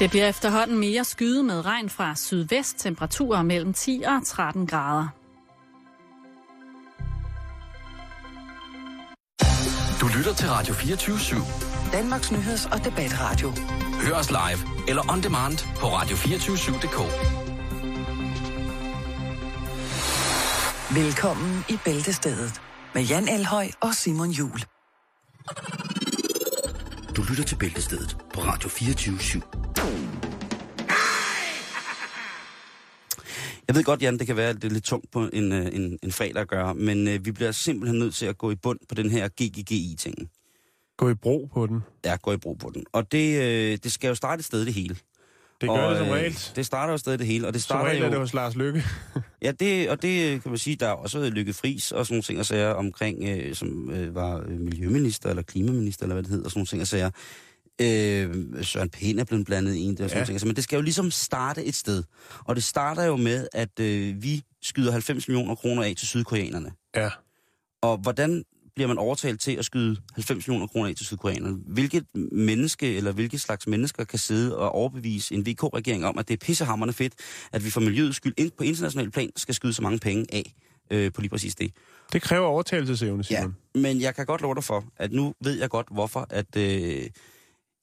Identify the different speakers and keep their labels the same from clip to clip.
Speaker 1: Det bliver efterhånden mere skyde med regn fra sydvest, temperaturer mellem 10 og 13 grader.
Speaker 2: Du lytter til Radio 24-7.
Speaker 3: Danmarks Nyheds- og Debatradio.
Speaker 2: Hør os live eller on demand på radio247.dk.
Speaker 3: Velkommen i Bæltestedet med Jan Elhøj og Simon Jul.
Speaker 4: Du lytter til Bæltestedet på Radio 24
Speaker 5: Jeg ved godt, Jan, det kan være det er lidt tungt på en, øh, en, en fredag at gøre, men øh, vi bliver simpelthen nødt til at gå i bund på den her GGGI-ting.
Speaker 6: Gå i bro på den.
Speaker 5: Ja, gå i brug på den. Og det, øh, det skal jo starte et sted, det hele.
Speaker 6: Det gør
Speaker 5: og,
Speaker 6: det som
Speaker 5: øh,
Speaker 6: regel.
Speaker 5: Det starter jo sted, det hele. Og det
Speaker 6: Som
Speaker 5: starter
Speaker 6: regel er det
Speaker 5: jo...
Speaker 6: hos Lars Lykke.
Speaker 5: Ja, det, og det kan man sige, der er også Lykke Friis og sådan nogle ting og sager omkring, øh, som øh, var øh, miljøminister eller klimaminister, eller hvad det hedder, og sådan nogle ting og sager. Øh, Søren Pind er blevet blandet i en der, og sådan
Speaker 6: ja.
Speaker 5: ting. Men det skal jo ligesom starte et sted. Og det starter jo med, at øh, vi skyder 90 millioner kroner af til sydkoreanerne.
Speaker 6: Ja.
Speaker 5: Og hvordan bliver man overtalt til at skyde 90 millioner kroner af til sydkoreanerne? Hvilket menneske eller hvilket slags mennesker kan sidde og overbevise en VK-regering om, at det er pissehammerende fedt, at vi for miljøets skyld ind på international plan skal skyde så mange penge af øh, på lige præcis det?
Speaker 6: Det kræver overtagelsesevne,
Speaker 5: Ja,
Speaker 6: Simon.
Speaker 5: men jeg kan godt love dig for, at nu ved jeg godt, hvorfor at... Øh,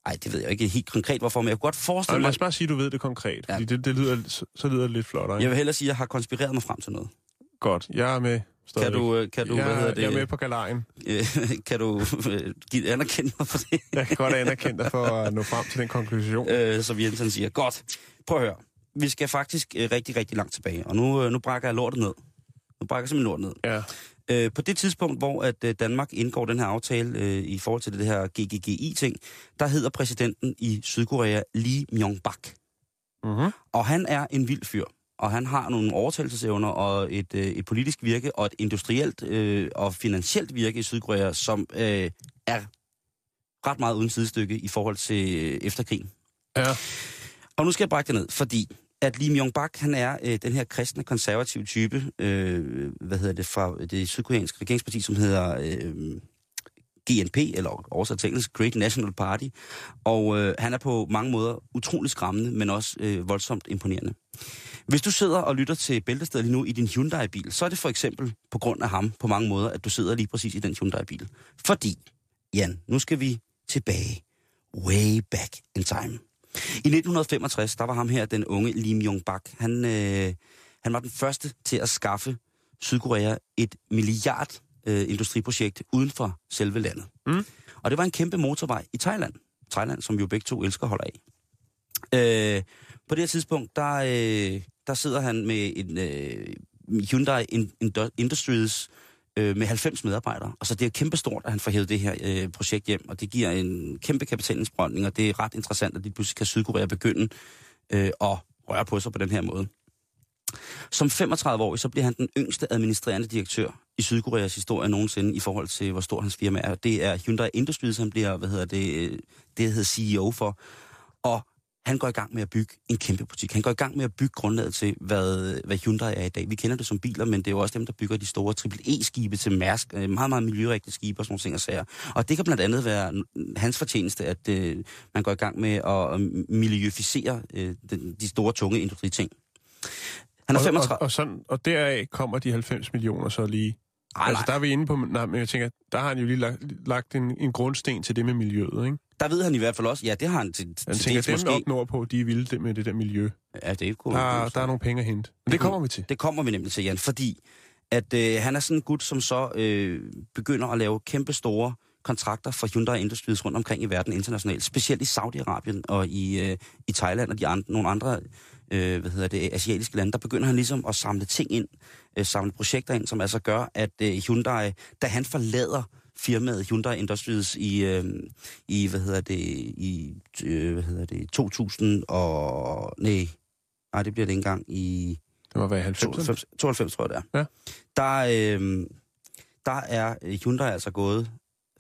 Speaker 5: ej, det ved jeg ikke helt konkret, hvorfor, men jeg kunne godt
Speaker 6: Ja.
Speaker 5: forestille
Speaker 6: Og lad
Speaker 5: mig...
Speaker 6: os bare sige, at du ved det konkret.
Speaker 5: Ja.
Speaker 6: Fordi det, det lyder, så, så lyder det lidt flottere.
Speaker 5: Jeg vil hellere sige, at jeg har konspireret mig frem til noget.
Speaker 6: Godt, jeg er med.
Speaker 5: Kan
Speaker 6: stadigvæk.
Speaker 5: du, øh, kan du
Speaker 6: jeg,
Speaker 5: hvad hedder det,
Speaker 6: jeg er med på galejen.
Speaker 5: øh, kan du øh, give anerkende mig for det?
Speaker 6: Jeg kan godt anerkende dig for at nå frem til den konklusion.
Speaker 5: øh, som Jensen siger. Godt. Prøv at høre. Vi skal faktisk øh, rigtig, rigtig langt tilbage. Og nu, øh, nu brækker jeg lortet ned. Nu brækker jeg simpelthen lortet ned.
Speaker 6: Ja.
Speaker 5: Øh, på det tidspunkt, hvor at øh, Danmark indgår den her aftale øh, i forhold til det her GGGI-ting, der hedder præsidenten i Sydkorea Lee Myung-bak.
Speaker 6: Mm-hmm.
Speaker 5: Og han er en vild fyr. Og han har nogle overtagelsesevner og et, øh, et politisk virke og et industrielt øh, og finansielt virke i Sydkorea, som øh, er ret meget uden sidestykke i forhold til øh, efterkrigen.
Speaker 6: Ja.
Speaker 5: Og nu skal jeg brække det ned, fordi at Lee Myung-bak, han er øh, den her kristne, konservative type, øh, hvad hedder det, fra det sydkoreanske regeringsparti, som hedder øh, GNP, eller oversat til engelsk, Great National Party. Og øh, han er på mange måder utrolig skræmmende, men også øh, voldsomt imponerende. Hvis du sidder og lytter til Bæltestedet lige nu i din Hyundai-bil, så er det for eksempel på grund af ham på mange måder, at du sidder lige præcis i den Hyundai-bil. Fordi, Jan, nu skal vi tilbage. Way back in time. I 1965, der var ham her, den unge Lim Jong Bak. Han, øh, han var den første til at skaffe Sydkorea et milliard øh, industriprojekt uden for selve landet.
Speaker 6: Mm.
Speaker 5: Og det var en kæmpe motorvej i Thailand. Thailand, som vi jo begge to elsker holder af. Øh, på det her tidspunkt, der, øh, der sidder han med en øh, Hyundai Industries øh, med 90 medarbejdere. Og så det er kæmpestort, at han får hævet det her øh, projekt hjem, og det giver en kæmpe kapitalindsprøjtning, og det er ret interessant, at lige pludselig kan Sydkorea begynde øh, at røre på sig på den her måde. Som 35-årig, så bliver han den yngste administrerende direktør i Sydkoreas historie nogensinde i forhold til, hvor stor hans firma er. Det er Hyundai Industries, han bliver, hvad hedder det, øh, det hedder CEO for. Og han går i gang med at bygge en kæmpe butik. Han går i gang med at bygge grundlaget til, hvad, hvad Hyundai er i dag. Vi kender det som biler, men det er jo også dem, der bygger de store AAA-skibe til Mærsk. Øh, meget, meget miljørigtige skibe og sådan nogle ting og sager. Og det kan blandt andet være hans fortjeneste, at øh, man går i gang med at, øh, miljøficere øh, de, de store, tunge industriting. Han er
Speaker 6: Og,
Speaker 5: 35...
Speaker 6: og, og, sådan, og deraf kommer de 90 millioner så lige.
Speaker 5: Ej,
Speaker 6: altså,
Speaker 5: nej.
Speaker 6: der er vi inde på... Nej, men jeg tænker, der har han jo lige lagt, lagt en, en grundsten til det med miljøet, ikke?
Speaker 5: Der ved han i hvert fald også, ja, det har han til, til
Speaker 6: tænker,
Speaker 5: dels måske.
Speaker 6: op nordpå, de er vilde det med det der miljø.
Speaker 5: Ja, det er kunne,
Speaker 6: Der, der er nogle penge at hente. Men det kommer vi til.
Speaker 5: Det kommer vi nemlig til, Jan, fordi at øh, han er sådan en gut, som så øh, begynder at lave kæmpe store kontrakter for Hyundai Industries rundt omkring i verden internationalt, specielt i Saudi-Arabien og i, øh, i Thailand og de andre, nogle andre øh, hvad hedder det, asiatiske lande, der begynder han ligesom at samle ting ind, øh, samle projekter ind, som altså gør, at øh, Hyundai, da han forlader firmaet Hyundai Industries i, øh, i hvad hedder det, i, øh, hvad hedder det, 2000 og, nej, nej, det bliver det ikke engang i,
Speaker 6: Det må være 90.
Speaker 5: 92, 92 tror jeg det er.
Speaker 6: Ja.
Speaker 5: Der, øh, der er Hyundai altså gået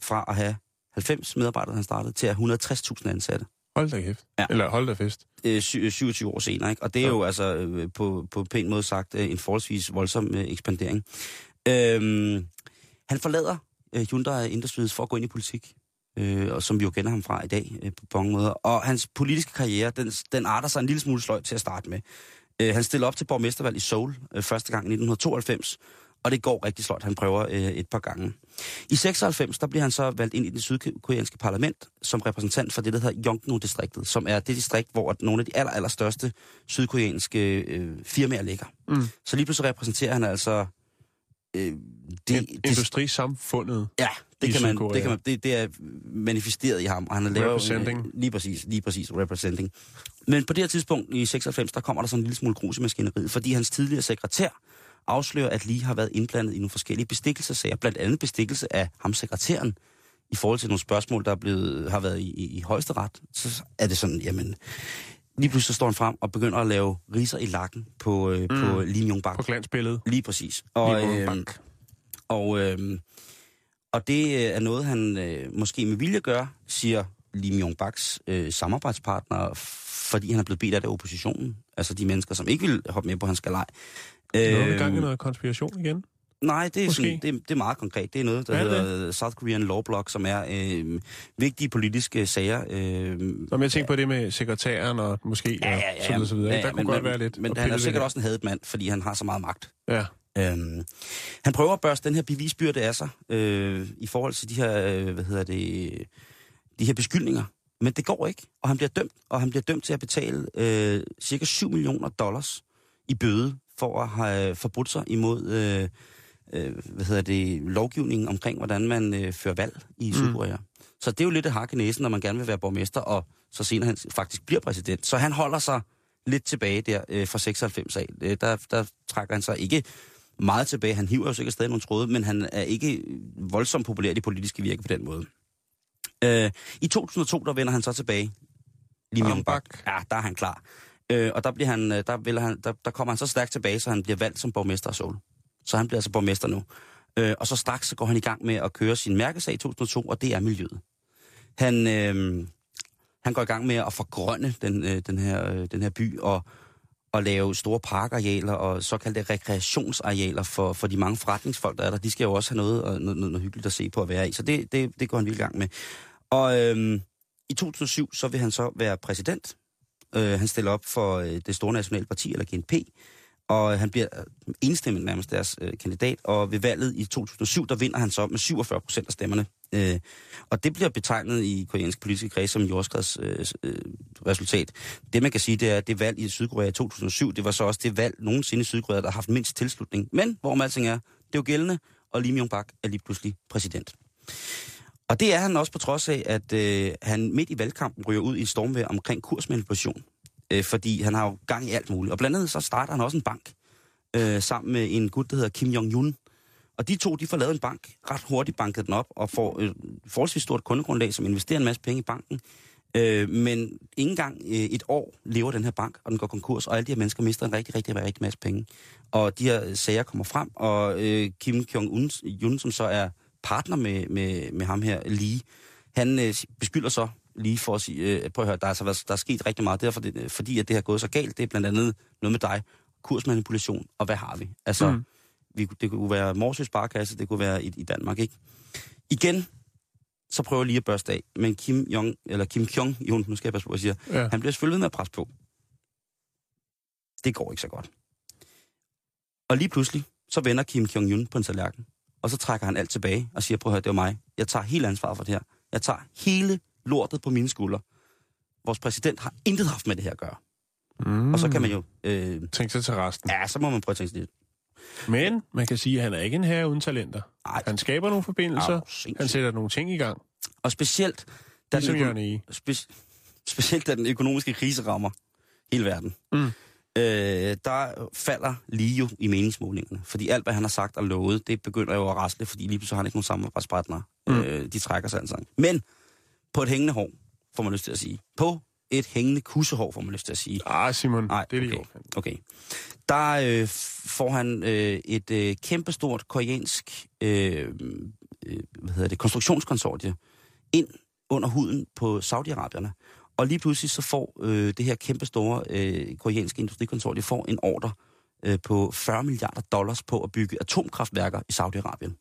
Speaker 5: fra at have 90 medarbejdere, han startede, til at have 160.000 ansatte.
Speaker 6: Hold da kæft.
Speaker 5: Ja.
Speaker 6: Eller hold da fest.
Speaker 5: Øh, sy- 27 år senere, ikke? Og det er
Speaker 6: Ja.
Speaker 5: jo altså øh, på, på pæn måde sagt øh, en forholdsvis voldsom øh, ekspandering. Øhm, han forlader øh, Hyundai Industries for at gå ind i politik. øh, og som vi jo kender ham fra i dag øh, på mange måder. Og hans politiske karriere, den, den arter sig en lille smule sløjt til at starte med. Øh, han stiller op til borgmestervalg i Seoul øh, første gang i 1992, og det går rigtig sløjt. Han prøver øh, et par gange. I 96, der bliver han så valgt ind i det sydkoreanske parlament som repræsentant for det, der hedder Yongno-distriktet, som er det distrikt, hvor nogle af de aller, aller største sydkoreanske øh, firmaer ligger.
Speaker 6: Mm.
Speaker 5: Så lige pludselig repræsenterer han altså... Øh, det,
Speaker 6: In- Industrisamfundet.
Speaker 5: Ja, det kan, man, det kan man, det, det er manifesteret i ham, og han har lavet...
Speaker 6: Representing.
Speaker 5: Lige præcis, lige præcis, representing. Men på det her tidspunkt i 96, der kommer der sådan en lille smule grus i maskineriet, fordi hans tidligere sekretær afslører, at Lee har været indblandet i nogle forskellige bestikkelsesager, blandt andet bestikkelse af ham sekretæren, i forhold til nogle spørgsmål, der er blevet, har været i, i, i højesteret, så er det sådan, jamen, lige pludselig så står han frem og begynder at lave riser i lakken på, øh, mm. på Lee Myung-bak.
Speaker 6: På glansbilledet.
Speaker 5: Lige præcis. Og,
Speaker 6: Lee
Speaker 5: øh,
Speaker 6: Myung-bak.
Speaker 5: og, øh, og det øh, er noget, han øh, måske med vilje gør, siger Lee Myung-baks øh, samarbejdspartner, fordi han er blevet bedt af det oppositionen. Altså de mennesker, som ikke vil hoppe med på hans galej.
Speaker 6: Er i
Speaker 5: Øh,
Speaker 6: gang i noget konspiration igen.
Speaker 5: Nej, det er,
Speaker 6: Måske.
Speaker 5: sådan, det, det er meget konkret. Det er noget, der
Speaker 6: Er det
Speaker 5: hedder South Korean Law Block, som er øh, vigtige politiske sager. Øh,
Speaker 6: Så jeg tænker på det med sekretæren og måske ja, ja, ja, så videre, så videre. Ja, der kunne
Speaker 5: men,
Speaker 6: godt
Speaker 5: men,
Speaker 6: være lidt.
Speaker 5: Men han er sikkert også en hademand, fordi han har så meget magt.
Speaker 6: Ja.
Speaker 5: Øhm, han prøver at børste den her bevisbyrde af sig øh, i forhold til de her, øh, hvad hedder det, de her beskyldninger. Men det går ikke, og han bliver dømt, og han bliver dømt til at betale øh, cirka 7 millioner dollars i bøde for at have forbrudt sig imod øh, øh, hvad hedder det, lovgivningen omkring, hvordan man øh, fører valg i Sydkorea. Så det er jo lidt et hak i næsen, når man gerne vil være borgmester, og så senere han faktisk bliver præsident. Så han holder sig lidt tilbage der øh, fra 96 af. Øh, der, der trækker han sig ikke meget tilbage. Han hiver jo sikkert stadig nogle tråde, men han er ikke voldsomt populær i det politiske virke på den måde. Øh, I 2002, der vender han så tilbage. Lee
Speaker 6: Bang,
Speaker 5: Myung Bak. Ja, der er han klar. Øh, og der, bliver han, øh, der, vil han, der, der kommer han så stærkt tilbage, så han bliver valgt som borgmester af Seoul. Så han bliver altså borgmester nu. Øh, og så straks så går han i gang med at køre sin mærkesag i 2002, og det er miljøet. Han, øh, han går i gang med at forgrønne den, øh, den, her, øh, den her by, og, og lave store parkarealer og såkaldte rekreationsarealer for, for de mange forretningsfolk, der er der. De skal jo også have noget, og noget, noget, noget hyggeligt at se på at være i. Så det, det, det går han vildt i gang med. Og øh, i 2007, så vil han så være præsident. Øh, han stiller op for øh, det store nationale parti, eller GNP, og øh, han bliver øh, enstemmigt nærmest deres øh, kandidat, og ved valget i 2007, der vinder han så med 47 procent af stemmerne. Øh, og det bliver betegnet i koreansk politiske kreds som jordskreds øh, øh, resultat. Det man kan sige, det er, at det valg i Sydkorea i 2007, det var så også det valg nogensinde i Sydkorea, der har haft mindst tilslutning. Men hvor man alting er, det er jo gældende, og Lee Myung-bak er lige pludselig præsident. Og det er han også på trods af, at øh, han midt i valgkampen ryger ud i et stormvær omkring kursmanipulation. Øh, fordi han har jo gang i alt muligt. Og blandt andet så starter han også en bank øh, sammen med en gut, der hedder Kim Jong-un. Og de to, de får lavet en bank, ret hurtigt banket den op, og får et forholdsvis stort kundegrundlag, som investerer en masse penge i banken. Øh, men ikke engang øh, et år lever den her bank, og den går konkurs, og alle de her mennesker mister en rigtig, rigtig, rigtig masse penge. Og de her sager kommer frem, og øh, Kim Jong-un, som så er partner med, med, med ham her, Lee, han øh, beskylder så lige for at sige, øh, prøv at høre, der er, altså, været- der er sket rigtig meget, derfor det, fordi at det har gået så galt, det er blandt andet noget med dig, kursmanipulation, og hvad har vi? Altså, mm. Vi, det kunne være Morsø Sparkasse, det kunne være i, i Danmark, ikke? Igen, så prøver jeg lige at børste af, men Kim Jong, eller Kim Kyong, jo, nu skal jeg passe på, hvad jeg siger,
Speaker 6: Ja.
Speaker 5: han bliver selvfølgelig ved med at presse på. Det går ikke så godt. Og lige pludselig, så vender Kim Jong-un på en tallerken, og så trækker han alt tilbage og siger, prøv at høre, det var mig. Jeg tager hele ansvaret for det her. Jeg tager hele lortet på mine skuldre. Vores præsident har intet haft med det her at gøre.
Speaker 6: Mm.
Speaker 5: Og så kan man jo... Øh,
Speaker 6: Tænk sig til resten.
Speaker 5: ja, så må man prøve at tænke sig lidt.
Speaker 6: Men man kan sige, at han er ikke en herre uden talenter.
Speaker 5: Ej,
Speaker 6: Han skaber nogle forbindelser.
Speaker 5: Sindssygt.
Speaker 6: Han sætter nogle ting i gang.
Speaker 5: og specielt, da
Speaker 6: Ligesom
Speaker 5: den, øko- spe- specielt da den økonomiske krise rammer hele verden.
Speaker 6: Mm.
Speaker 5: Øh, der falder lige jo i meningsmålingerne. Fordi alt, hvad han har sagt og lovet, det begynder jo at rasle, fordi lige pludselig har han ikke nogen samarbejdspartnere.
Speaker 6: Mm.
Speaker 5: Øh, de trækker sig altså. Men på et hængende hår, får man lyst til at sige. På et hængende kussehår, får man lyst til at sige.
Speaker 6: Ah, Simon,
Speaker 5: Nej,
Speaker 6: det er det
Speaker 5: okay.
Speaker 6: jo.
Speaker 5: Okay. Der øh, får han øh, et øh, kæmpestort koreansk øh, øh, hvad hedder det, konstruktionskonsortie ind under huden på Saudi-Arabierne. Og lige pludselig så får øh, det her kæmpestore øh, koreanske industrikonsortie får en ordre øh, på 40 milliarder dollars på at bygge atomkraftværker i Saudi-Arabien.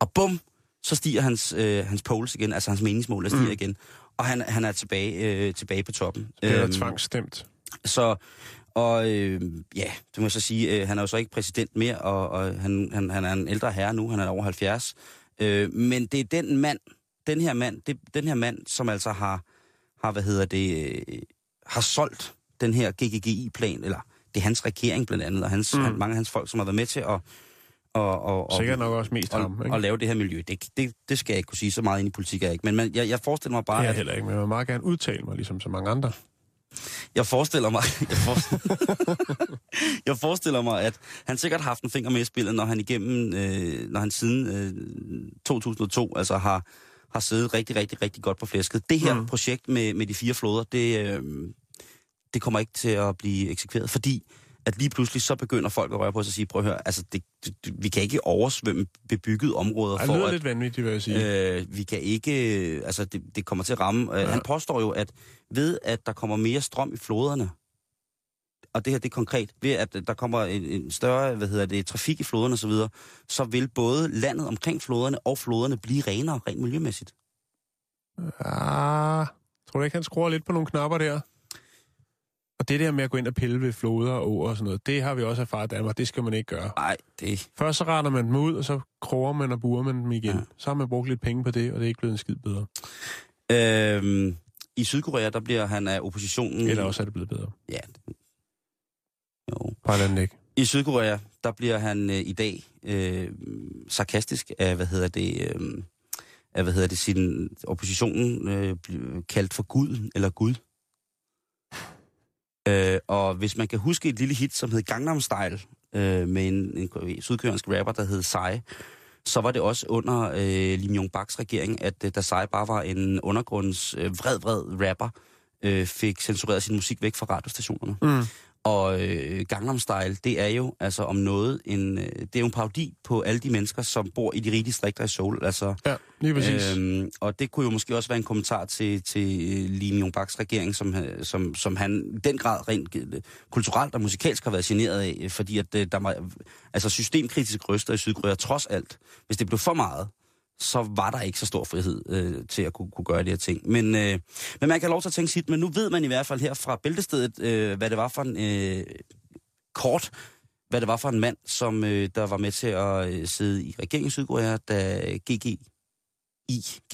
Speaker 5: Og bum, så stiger hans, øh, hans polls igen, altså hans meningsmål stiger
Speaker 6: Mm.
Speaker 5: mm. igen. Og han, han er tilbage, øh, tilbage på toppen.
Speaker 6: Det er
Speaker 5: Øhm,
Speaker 6: tvangsstemt.
Speaker 5: Så, og øh, ja, det må jeg så sige, øh, han er jo så ikke præsident mere, og, og han, han, han er en ældre herre nu, han er over 70. Øh, men det er den mand, den her mand, det, den her mand, som altså har, har hvad hedder det, øh, har solgt den her GGGI-plan, eller det er hans regering blandt andet, og hans,
Speaker 6: Mm.
Speaker 5: han, mange af hans folk, som har været med til at, og, og, og,
Speaker 6: Sikkert nok også mest
Speaker 5: og,
Speaker 6: ham, ikke?
Speaker 5: og lave det her miljø. Det, det, det skal jeg ikke kunne sige så meget ind i politik, er jeg ikke. Men man, jeg, jeg forestiller mig bare,
Speaker 6: jeg
Speaker 5: at,
Speaker 6: heller ikke, men jeg vil meget gerne udtale mig, ligesom så mange andre.
Speaker 5: jeg forestiller mig, jeg forestiller, jeg forestiller mig, at han sikkert har haft en finger med i spillet, når han igennem, øh, når han siden øh, 2002 altså har, har siddet rigtig, rigtig, rigtig godt på flæsket. Det her
Speaker 6: Mm.
Speaker 5: projekt med, med de fire floder, det, øh, det kommer ikke til at blive eksekveret, fordi at lige pludselig så begynder folk at røre på sig og sige, prøv at høre, altså det, det, vi kan ikke oversvømme bebyggede områder
Speaker 6: Det
Speaker 5: for
Speaker 6: lyder
Speaker 5: at,
Speaker 6: lidt vanvittigt, vil jeg sige.
Speaker 5: Øh, vi kan ikke, altså det, det kommer til at ramme. Øh,
Speaker 6: Ja.
Speaker 5: Han påstår jo, at ved at der kommer mere strøm i floderne, og det her det er konkret, ved at der kommer en, en større, hvad hedder det, trafik i floderne osv., så, videre, så vil både landet omkring floderne og floderne blive renere rent miljømæssigt.
Speaker 6: Ah, tror du ikke, han skruer lidt på nogle knapper der? Og det der med at gå ind og pille ved floder og åer og sådan noget, det har vi også erfaret i Danmark. Det skal man ikke gøre.
Speaker 5: Nej, det...
Speaker 6: Først så retter man dem ud, og så kroger man og burer man dem igen. Ja. Så har man brugt lidt penge på det, og det er ikke blevet en skid bedre.
Speaker 5: Øhm, I Sydkorea, der bliver han af oppositionen...
Speaker 6: Eller også er det blevet bedre.
Speaker 5: Ja. Jo.
Speaker 6: Andet ikke.
Speaker 5: I Sydkorea, der bliver han øh, i dag øh, sarkastisk af, hvad hedder det, øh, af, hvad hedder det, sin oppositionen øh, kaldt for Gud, eller Gud. Øh, og hvis man kan huske et lille hit, som hed Gangnam Style, øh, med en, en sydkoreansk rapper, der hed Psy, så var det også under øh, Lim Jong Baks regering, at øh, da Psy bare var en undergrunds øh, vred, vred rapper, øh, fik censureret sin musik væk fra radiostationerne.
Speaker 6: Mm.
Speaker 5: Og øh, Gangnam Style, det er jo altså om noget en, øh, det er jo en parodi på alle de mennesker, som bor i de rige distrikter i Seoul. Altså,
Speaker 6: Ja, lige præcis.
Speaker 5: øhm, og det kunne jo måske også være en kommentar til, til øh, Lee Myung Baks regering, som, øh, som, som han i den grad rent kulturelt og musikalsk har været generet af, fordi at øh, der var altså systemkritiske røster i Sydkorea trods alt. Hvis det blev for meget, så var der ikke så stor frihed øh, til at kunne, kunne gøre de her ting. Men, øh, men man kan have lov til at tænke sit, men nu ved man i hvert fald her fra bæltestedet, øh, hvad det var for en øh, kort, hvad det var for en mand, som øh, der var med til at øh, sidde i regeringen Sydkorea, da GGI,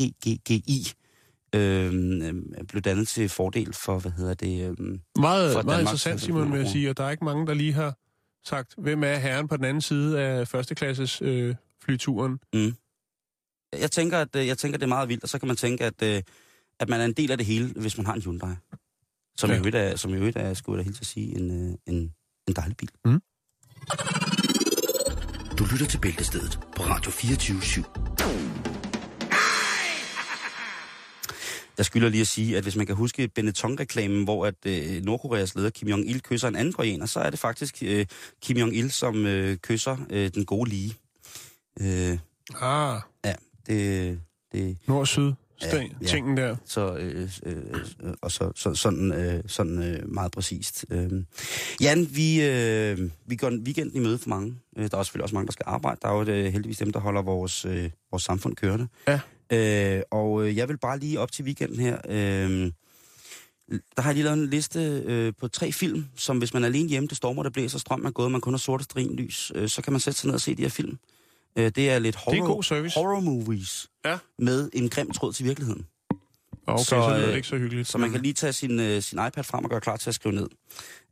Speaker 5: GGGI, øh, øh, blev dannet til fordel for, hvad hedder det, øh,
Speaker 6: meget
Speaker 5: for
Speaker 6: meget interessant, Simon, vil jeg sige. Og der er ikke mange, der lige har sagt, hvem er herren på den anden side af førsteklasses øh, flyturen.
Speaker 5: Jeg tænker, at øh, jeg tænker, det er meget vildt, og så kan man tænke, at, øh, at man er en del af det hele, hvis man har en Hyundai. Som
Speaker 6: Ja.
Speaker 5: i øvrigt er, som i øvrigt er, skulle jeg da helt til at sige, en, øh, en, en dejlig bil.
Speaker 4: Du lytter til Bæltestedet på Radio 24 /7.
Speaker 5: Jeg skylder lige at sige, at hvis man kan huske Benetton-reklamen, hvor at øh, Nordkoreas leder Kim Jong-il kysser en anden koreaner, så er det faktisk øh, Kim Jong-il, som øh, kysser øh, den gode lige. Øh,
Speaker 6: Ah,
Speaker 5: ja, det, det,
Speaker 6: nord-syd.
Speaker 5: Ja,
Speaker 6: Ja,
Speaker 5: ja.
Speaker 6: Tingen der.
Speaker 5: så, øh, øh, øh, og så, så, sådan, øh, sådan øh, meget præcist. Øh. Jan, vi, øh, vi går en weekend i møde for mange. Øh, der er selvfølgelig også mange, der skal arbejde. Der er jo øh, heldigvis dem, der holder vores, øh, vores samfund kørende.
Speaker 6: Ja.
Speaker 5: Øh, og jeg vil bare lige op til weekenden her. Øh, der har jeg lige lavet en liste øh, på tre film, som hvis man er alene hjemme, det stormer, det blæser, strøm er gået, man kun har sorte strinlys, øh, så kan man sætte sig ned og se de her film. Øh, det er lidt horror,
Speaker 6: Det er god service.
Speaker 5: horror movies
Speaker 6: Ja.
Speaker 5: med en grim tråd til virkeligheden.
Speaker 6: Okay, så,
Speaker 5: Så,
Speaker 6: lyder det
Speaker 5: øh,
Speaker 6: ikke så hyggeligt.
Speaker 5: Så man kan lige tage sin, øh, sin iPad frem og gøre klar til at skrive ned.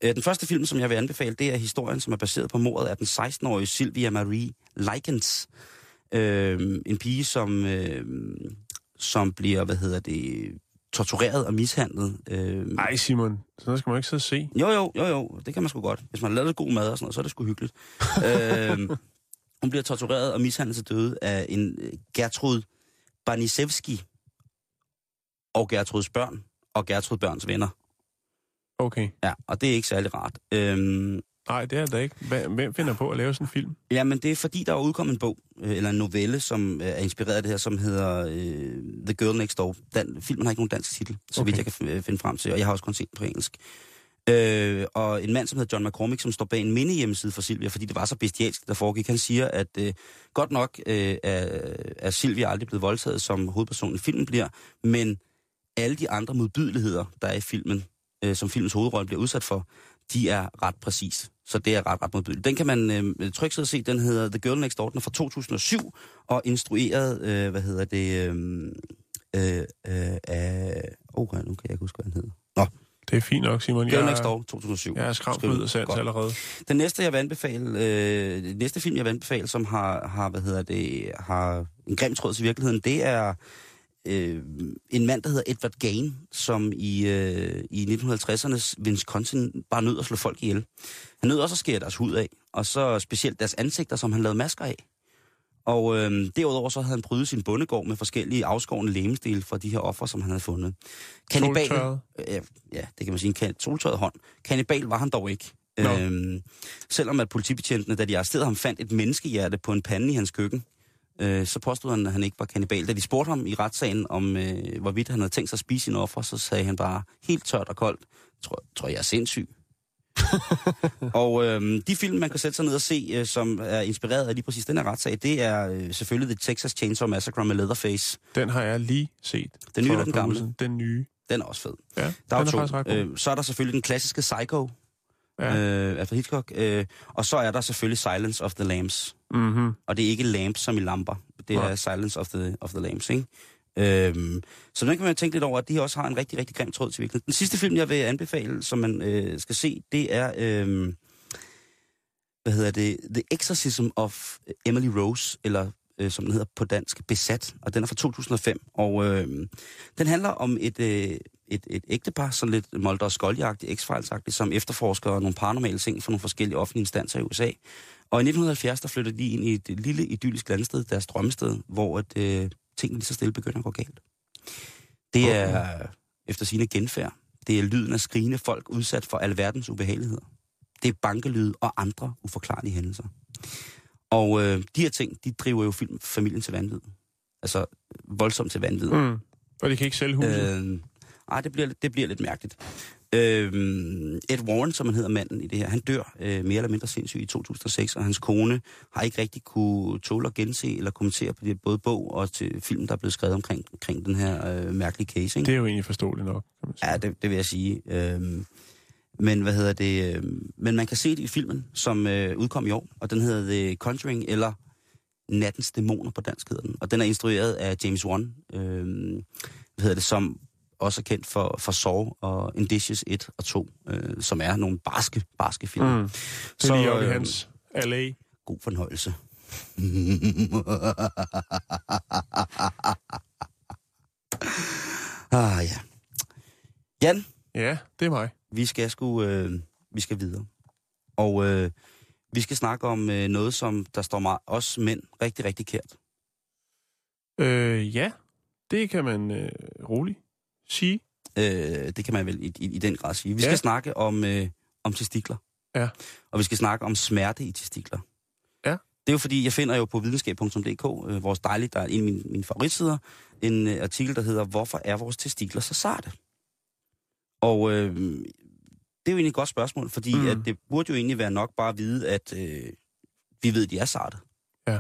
Speaker 5: Øh, den første film, som jeg vil anbefale, det er historien, som er baseret på mordet af den 16-årige Sylvia Marie Likens. Øh, en pige, som, øh, som bliver, hvad hedder det, tortureret og mishandlet. Øh,
Speaker 6: Ej, Simon, sådan skal man ikke sidde og se.
Speaker 5: jo, jo, jo, jo, det kan man sgu godt. Hvis man har lavet god mad og sådan noget, så er det sgu hyggeligt. øh, hun bliver tortureret og mishandlet til døde af en øh, Gertrud Banisevski og Gertruds børn og Gertrud børns venner.
Speaker 6: Okay.
Speaker 5: Ja, og det er ikke særlig rart. Øhm,
Speaker 6: Nej, det er det ikke. Hvem finder på at lave sådan en film?
Speaker 5: ja, men det er fordi, der er udkommet en bog, øh, eller en novelle, som øh, er inspireret af det her, som hedder øh, The Girl Next Door. Den, filmen har ikke nogen dansk titel, så
Speaker 6: Okay.
Speaker 5: vidt jeg kan finde frem til, og jeg har også kun set den på engelsk. Øh, og en mand, som hedder John McCormick, som står bag en mini-hjemmeside for Silvia, fordi det var så bestialsk, der foregik. Han siger, at øh, godt nok øh, er, er Silvia aldrig blevet voldtaget, som hovedpersonen i filmen bliver, men alle de andre modbydeligheder, der er i filmen, øh, som filmens hovedrolle bliver udsat for, de er ret præcis. Så det er ret, ret modbydeligt. Den kan man øh, trygt sidde og se. Den hedder The Girl Next Door. Den er fra 2007 og instrueret, øh, hvad hedder det, øh, øh, øh af... Åh, oh, nu kan jeg ikke huske, hvad han hedder.
Speaker 6: Det er fint nok, Simon.
Speaker 5: Girl Next Door 2007.
Speaker 6: jeg er skræmt ud af sands allerede.
Speaker 5: Den næste, jeg vil anbefale, øh, den næste film, jeg vil anbefale, som har, har, hvad hedder det, har en grim tråd til virkeligheden, det er øh, en mand, der hedder Edward Gain, som i, øh, i 1950'ernes Wisconsin bare nød at slå folk ihjel. Han nød også at skære deres hud af, og så specielt deres ansigter, som han lavede masker af. Og øh, derudover så havde han prydet sin bondegård med forskellige afskårende lemestele fra de her offer, som han havde fundet.
Speaker 6: Soltørret?
Speaker 5: Ja, ja, det kan man sige, en kan- soltørret hånd. Kannibal var han dog ikke.
Speaker 6: Nå.
Speaker 5: Øhm, selvom at politibetjentene, da de arresterede ham, fandt et menneskehjerte på en pande i hans køkken, øh, så påstod han, at han ikke var kannibal. Da de spurgte ham i retssagen om, øh, hvorvidt han havde tænkt sig at spise sine offer, så sagde han bare helt tørt og koldt, tror, tror jeg er sindssyg. og øh, de film, man kan sætte sig ned og se, øh, som er inspireret af lige præcis den her retssag, det er øh, selvfølgelig The Texas Chainsaw Massacre med Leatherface.
Speaker 6: Den har jeg lige set.
Speaker 5: Den nye eller den gamle?
Speaker 6: Den nye.
Speaker 5: Den er også fed.
Speaker 6: Ja,
Speaker 5: Der
Speaker 6: den
Speaker 5: er,
Speaker 6: er faktisk ret
Speaker 5: to. Øh, så er der selvfølgelig den klassiske Psycho,
Speaker 6: Ja.
Speaker 5: øh, Alfred Hitchcock. Øh, og så er der selvfølgelig Silence of the Lambs.
Speaker 6: Mm-hmm.
Speaker 5: Og det er ikke lamps som i lamper. Det er
Speaker 6: Nej.
Speaker 5: Silence of the, of the Lambs, ikke? Øhm, så den kan man tænke lidt over, at de også har en rigtig, rigtig grim tråd til virkeligheden. Den sidste film, jeg vil anbefale, som man øh, skal se, det er, øh, hvad hedder det, The Exorcism of Emily Rose, eller øh, som den hedder på dansk, Besat, og den er fra 2005. Og øh, den handler om et, øh, et, et ægtepar, sådan lidt Molder og Scully-agtigt, x som efterforsker nogle paranormale ting for nogle forskellige offentlige instanser i USA. Og i 1970, der flytter de ind i et lille idyllisk landsted, deres drømmested, hvor at, øh, tingene lige så stille begynder at gå galt. Det
Speaker 6: Okay.
Speaker 5: er efter sine genfærd. Det er lyden af skrigende folk udsat for alverdens ubehageligheder. Det er bankelyd og andre uforklarlige hændelser. Og øh, de her ting, de driver jo film, familien til vanvid. Altså voldsomt til vanvid.
Speaker 6: Mm. Og de kan ikke sælge huset.
Speaker 5: Øh, ej, det bliver, det bliver lidt mærkeligt. Øh, Ed Warren, som han hedder manden i det her, han dør øh, mere eller mindre sindssygt i 2006, og hans kone har ikke rigtig kunne tåle at gense eller kommentere på det, både bog og til film, der er blevet skrevet omkring, omkring den her øh, mærkelige case. Ikke?
Speaker 6: Det er jo egentlig forståeligt nok, kan man sige.
Speaker 5: Ja, det, det vil jeg sige. Øhm, men hvad hedder det? øhm, men man kan se det i filmen, som øh, udkom i år, og den hedder The Conjuring, eller Nattens Dæmoner på dansk hedder den. Og den er instrueret af James Wan, øhm, hvad hedder det, som også er kendt for, for Saw og Indicious 1 og 2, øh, som er nogle barske, barske film.
Speaker 6: Mm. Det er
Speaker 5: øh,
Speaker 6: hans LA.
Speaker 5: God fornøjelse. ah, ja. Jan,
Speaker 6: Ja, det er mig.
Speaker 5: vi skal sgu, øh, vi skal videre. Og øh, vi skal snakke om øh, noget, som der står mig, os mænd rigtig, rigtig kært.
Speaker 6: Øh, ja, det kan man øh, roligt sige.
Speaker 5: Øh, det kan man vel i, i, i den grad sige. Vi
Speaker 6: Ja.
Speaker 5: skal snakke om, øh, om testikler.
Speaker 6: Ja.
Speaker 5: Og vi skal snakke om smerte i testikler.
Speaker 6: Ja.
Speaker 5: Det er jo fordi, jeg finder jo på videnskab.dk, øh, vores dejlige, der er en af mine, mine favoritsider, en øh, artikel, der hedder, hvorfor er vores testikler så sarte? Og øh, det er jo egentlig et godt spørgsmål, fordi
Speaker 6: Mm.
Speaker 5: at det burde jo egentlig være nok bare at vide, at øh, vi ved, at de er sarte.
Speaker 6: Ja.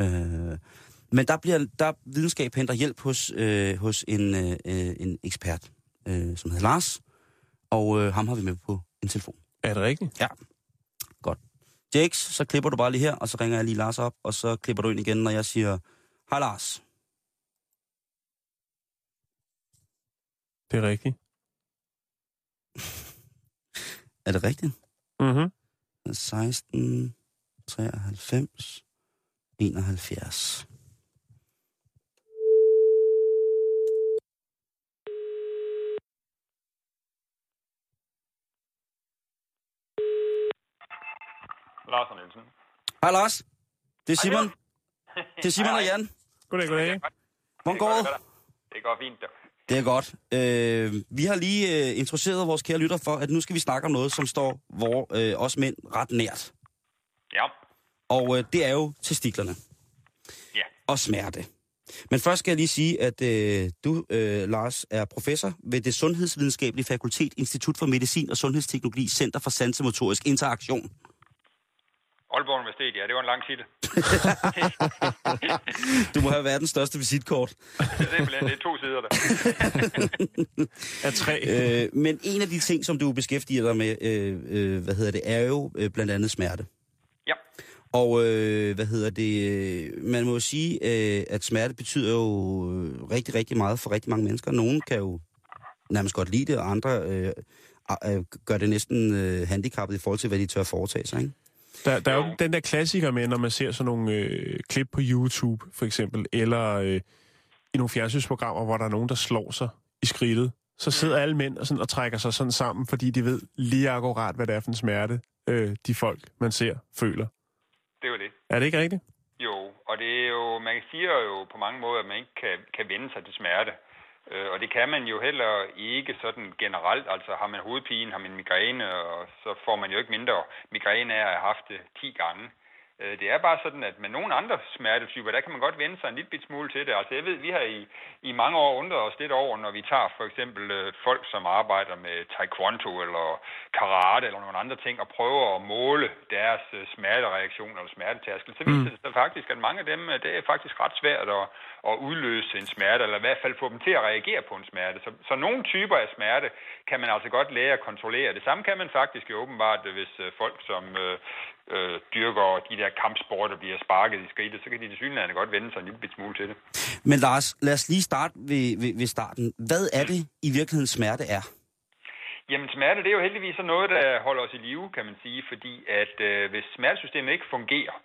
Speaker 5: Øh, men der bliver der videnskab henter hjælp hos, øh, hos en, øh, øh, en ekspert, øh, som hedder Lars, og øh, ham har vi med på en telefon.
Speaker 6: Er det rigtigt?
Speaker 5: Jakes, så klipper du bare lige her, og så ringer jeg lige Lars op, og så klipper du ind igen, når jeg siger, hej Lars.
Speaker 6: Det er rigtigt.
Speaker 5: Er det rigtigt?
Speaker 6: Mm-hmm.
Speaker 5: 16, 93, 71.
Speaker 7: Lars og Nielsen.
Speaker 5: Hej Lars. Det er Simon. Det er Simon og Jan.
Speaker 6: Goddag, goddag.
Speaker 5: Hvordan går det?
Speaker 7: Det går fint, du.
Speaker 5: Det er godt. Øh, vi har lige øh, introduceret vores kære lytter for, at nu skal vi snakke om noget, som står hvor, øh, os mænd ret nært.
Speaker 7: Ja.
Speaker 5: Og øh, det er jo testiklerne.
Speaker 7: Ja.
Speaker 5: Og smerte. Men først skal jeg lige sige, at øh, du, øh, Lars, er professor ved det Sundhedsvidenskabelige Fakultet, Institut for Medicin og Sundhedsteknologi, Center for Sansemotorisk Interaktion.
Speaker 7: Aalborg Universitet, ja, det var en lang titel.
Speaker 5: Du må have verdens største visitkort.
Speaker 7: Simpelthen, det er to sider der.
Speaker 6: Af tre.
Speaker 5: Øh, men en af de ting, som du beskæftiger dig med, øh, øh, hvad hedder det, er jo øh, blandt andet smerte.
Speaker 7: Ja.
Speaker 5: Og øh, hvad hedder det, øh, man må jo sige, øh, at smerte betyder jo øh, rigtig, rigtig meget for rigtig mange mennesker. Nogle kan jo nærmest godt lide det, og andre øh, øh, gør det næsten øh, handicappet i forhold til, hvad de tør foretage sig, ikke?
Speaker 6: Der, der er jo
Speaker 7: Jo.
Speaker 6: den der klassiker med, når man ser sådan nogle øh, klip på YouTube, for eksempel, eller øh, i nogle fjernsynsprogrammer, hvor der er nogen, der slår sig i skridtet. Så sidder alle mænd og, sådan, og trækker sig sådan sammen, fordi de ved lige akkurat, hvad det er for en smerte, øh, de folk, man ser, føler.
Speaker 7: Det var det.
Speaker 6: Er det ikke rigtigt?
Speaker 7: Jo, og det er jo, man siger jo på mange måder, at man ikke kan, kan vende sig til smerte. Øh, Og det kan man jo heller ikke sådan generelt. Altså har man hovedpine, har man migræne, og så får man jo ikke mindre migræne af at have haft det 10 gange. Øh, Det er bare sådan, at med nogle andre smertetyper, der kan man godt vende sig en lille bit smule til det. Altså jeg ved, vi har i, i mange år undret os lidt over, når vi tager for eksempel øh, folk, som arbejder med taekwondo eller karate eller nogle andre ting, og prøver at måle deres øh, smertereaktion eller smertetærskel, så viser det sig faktisk, at mange af dem, øh, det er faktisk ret svært at, at udløse en smerte, eller i hvert fald få dem til at reagere på en smerte. Så, så nogle typer af smerte kan man altså godt lære at kontrollere. Det samme kan man faktisk jo åbenbart, hvis øh, folk, som øh, øh, dyrker de der kampsporter, bliver sparket i skridtet, så kan de til synligheden godt vende sig en lille smule til det.
Speaker 5: Men Lars, lad os lige starte ved, ved, ved starten. Hvad er det i virkeligheden smerte er?
Speaker 7: Jamen smerte, det er jo heldigvis sådan noget, der holder os i live, kan man sige, fordi at øh, hvis smertesystemet ikke fungerer,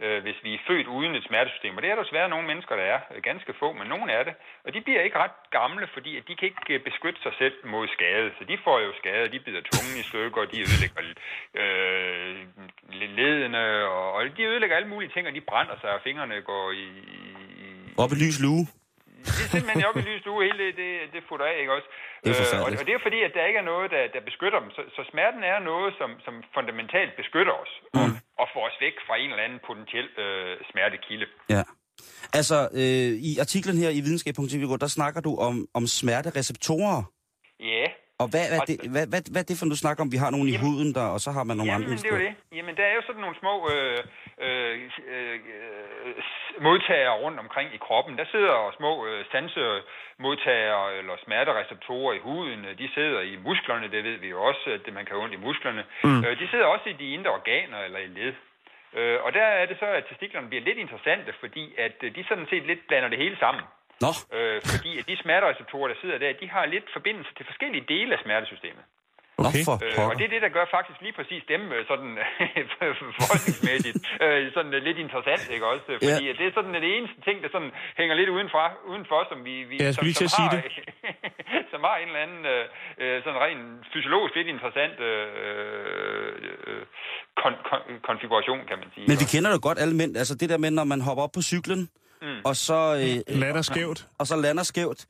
Speaker 7: øh, hvis vi er født uden et smertesystem, og det er der desværre nogle mennesker, der er, øh, ganske få, men nogle er det, og de bliver ikke ret gamle, fordi at de kan ikke øh, beskytte sig selv mod skade, så de får jo skade, de bider tungen i stykker, de ødelægger øh, ledene, og, og de ødelægger alle mulige ting, og de brænder sig, og fingrene går i, i
Speaker 5: Op i lys lue?
Speaker 7: det er simpelthen op i lys lue, hele det, det, det futter af, ikke også?
Speaker 5: Det er
Speaker 7: Øh, og, og det er fordi, at der ikke er noget, der, der beskytter dem. Så, så smerten er noget, som, som fundamentalt beskytter os, og, og får os væk fra en eller anden potentiel øh, smertekilde.
Speaker 5: Ja. Altså, øh, i artiklen her i videnskab.dk, der snakker du om, om smertereceptorer.
Speaker 7: Ja,
Speaker 5: Og hvad, hvad,
Speaker 7: Og-
Speaker 5: det, hvad, hvad, hvad er det for, du snakker om? Vi har nogle i
Speaker 7: Jamen-
Speaker 5: huden der, og så har man nogle
Speaker 7: Jamen,
Speaker 5: andre
Speaker 7: det er jo det. Jamen, der er jo sådan nogle små øh, øh, øh, øh, modtagere rundt omkring i kroppen. Der sidder små øh, sansemodtagere eller smertereceptorer i huden. De sidder i musklerne, det ved vi jo også, at man kan have ondt i musklerne. Mm. Øh, de sidder også i de indre organer eller i led. Øh, og der er det så, at testiklerne bliver lidt interessante, fordi at øh, de sådan set lidt blander det hele sammen.
Speaker 5: Nå,
Speaker 7: Øh, fordi at de smertereceptorer, der sidder der, de har lidt forbindelse til forskellige dele af smertesystemet.
Speaker 5: Nå
Speaker 6: Okay.
Speaker 5: for
Speaker 7: Øh, og det er det, der gør faktisk lige præcis dem øh, sådan forskningsmæssigt øh, sådan øh, lidt interessant, ikke også? Fordi ja. det er sådan det eneste ting, der sådan hænger lidt udenfor, udenfor som vi, vi
Speaker 6: Ja,
Speaker 7: som, som, har,
Speaker 6: sige
Speaker 7: som har en eller anden øh, øh, sådan rent fysiologisk lidt interessant øh, øh, kon, kon, konfiguration, kan man sige.
Speaker 5: Men vi kender jo godt alle mænd. Altså det der med, når man hopper op på cyklen, mm. og, så, øh,
Speaker 6: Lander skævt.
Speaker 5: og så lander skævt.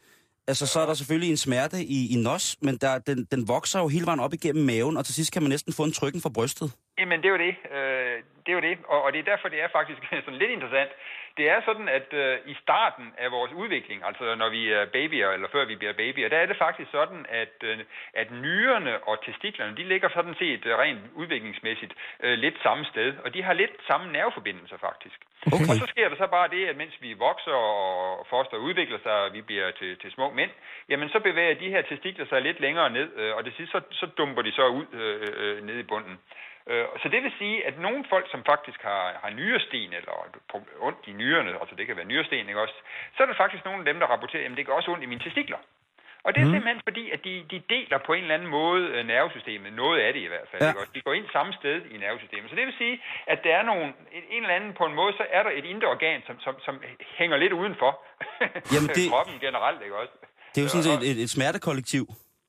Speaker 5: Altså, så er der selvfølgelig en smerte i, i nos, men der, den, den vokser jo hele vejen op igennem maven, og til sidst kan man næsten få en trykken fra brystet.
Speaker 7: Jamen, det er jo det. Øh, det er jo det. Og, og det er derfor, det er faktisk sådan lidt interessant. Det er sådan, at øh, i starten af vores udvikling, altså når vi er babyer, eller før vi bliver babyer, der er det faktisk sådan, at, øh, at nyrerne og testiklerne, de ligger sådan set øh, rent udviklingsmæssigt øh, lidt samme sted. Og de har lidt samme nerveforbindelser faktisk.
Speaker 5: Okay.
Speaker 7: Og så sker der så bare det, at mens vi vokser og foster udvikler sig, og vi bliver til, til små mænd, jamen så bevæger de her testikler sig lidt længere ned, øh, og det sidste så, så dumper de så ud øh, øh, ned i bunden. Øh, Så det vil sige, at nogle folk, som faktisk har, har nyresten, eller ondt i nyrerne, altså det kan være nyresten, ikke også, så er der faktisk nogle af dem, der rapporterer, at det gør også ondt i mine testikler. Og det er mm. simpelthen fordi, at de, de deler på en eller anden måde øh, nervesystemet. Noget af det i hvert fald.
Speaker 5: Ja.
Speaker 7: Ikke? også? De går ind samme sted i nervesystemet. Så det vil sige, at der er nogle, en, en eller anden på en måde, så er der et indre organ, som, som, som hænger lidt udenfor
Speaker 5: Jamen, det-
Speaker 7: kroppen generelt. Ikke også?
Speaker 5: Det er jo sådan set et, et smertekollektiv.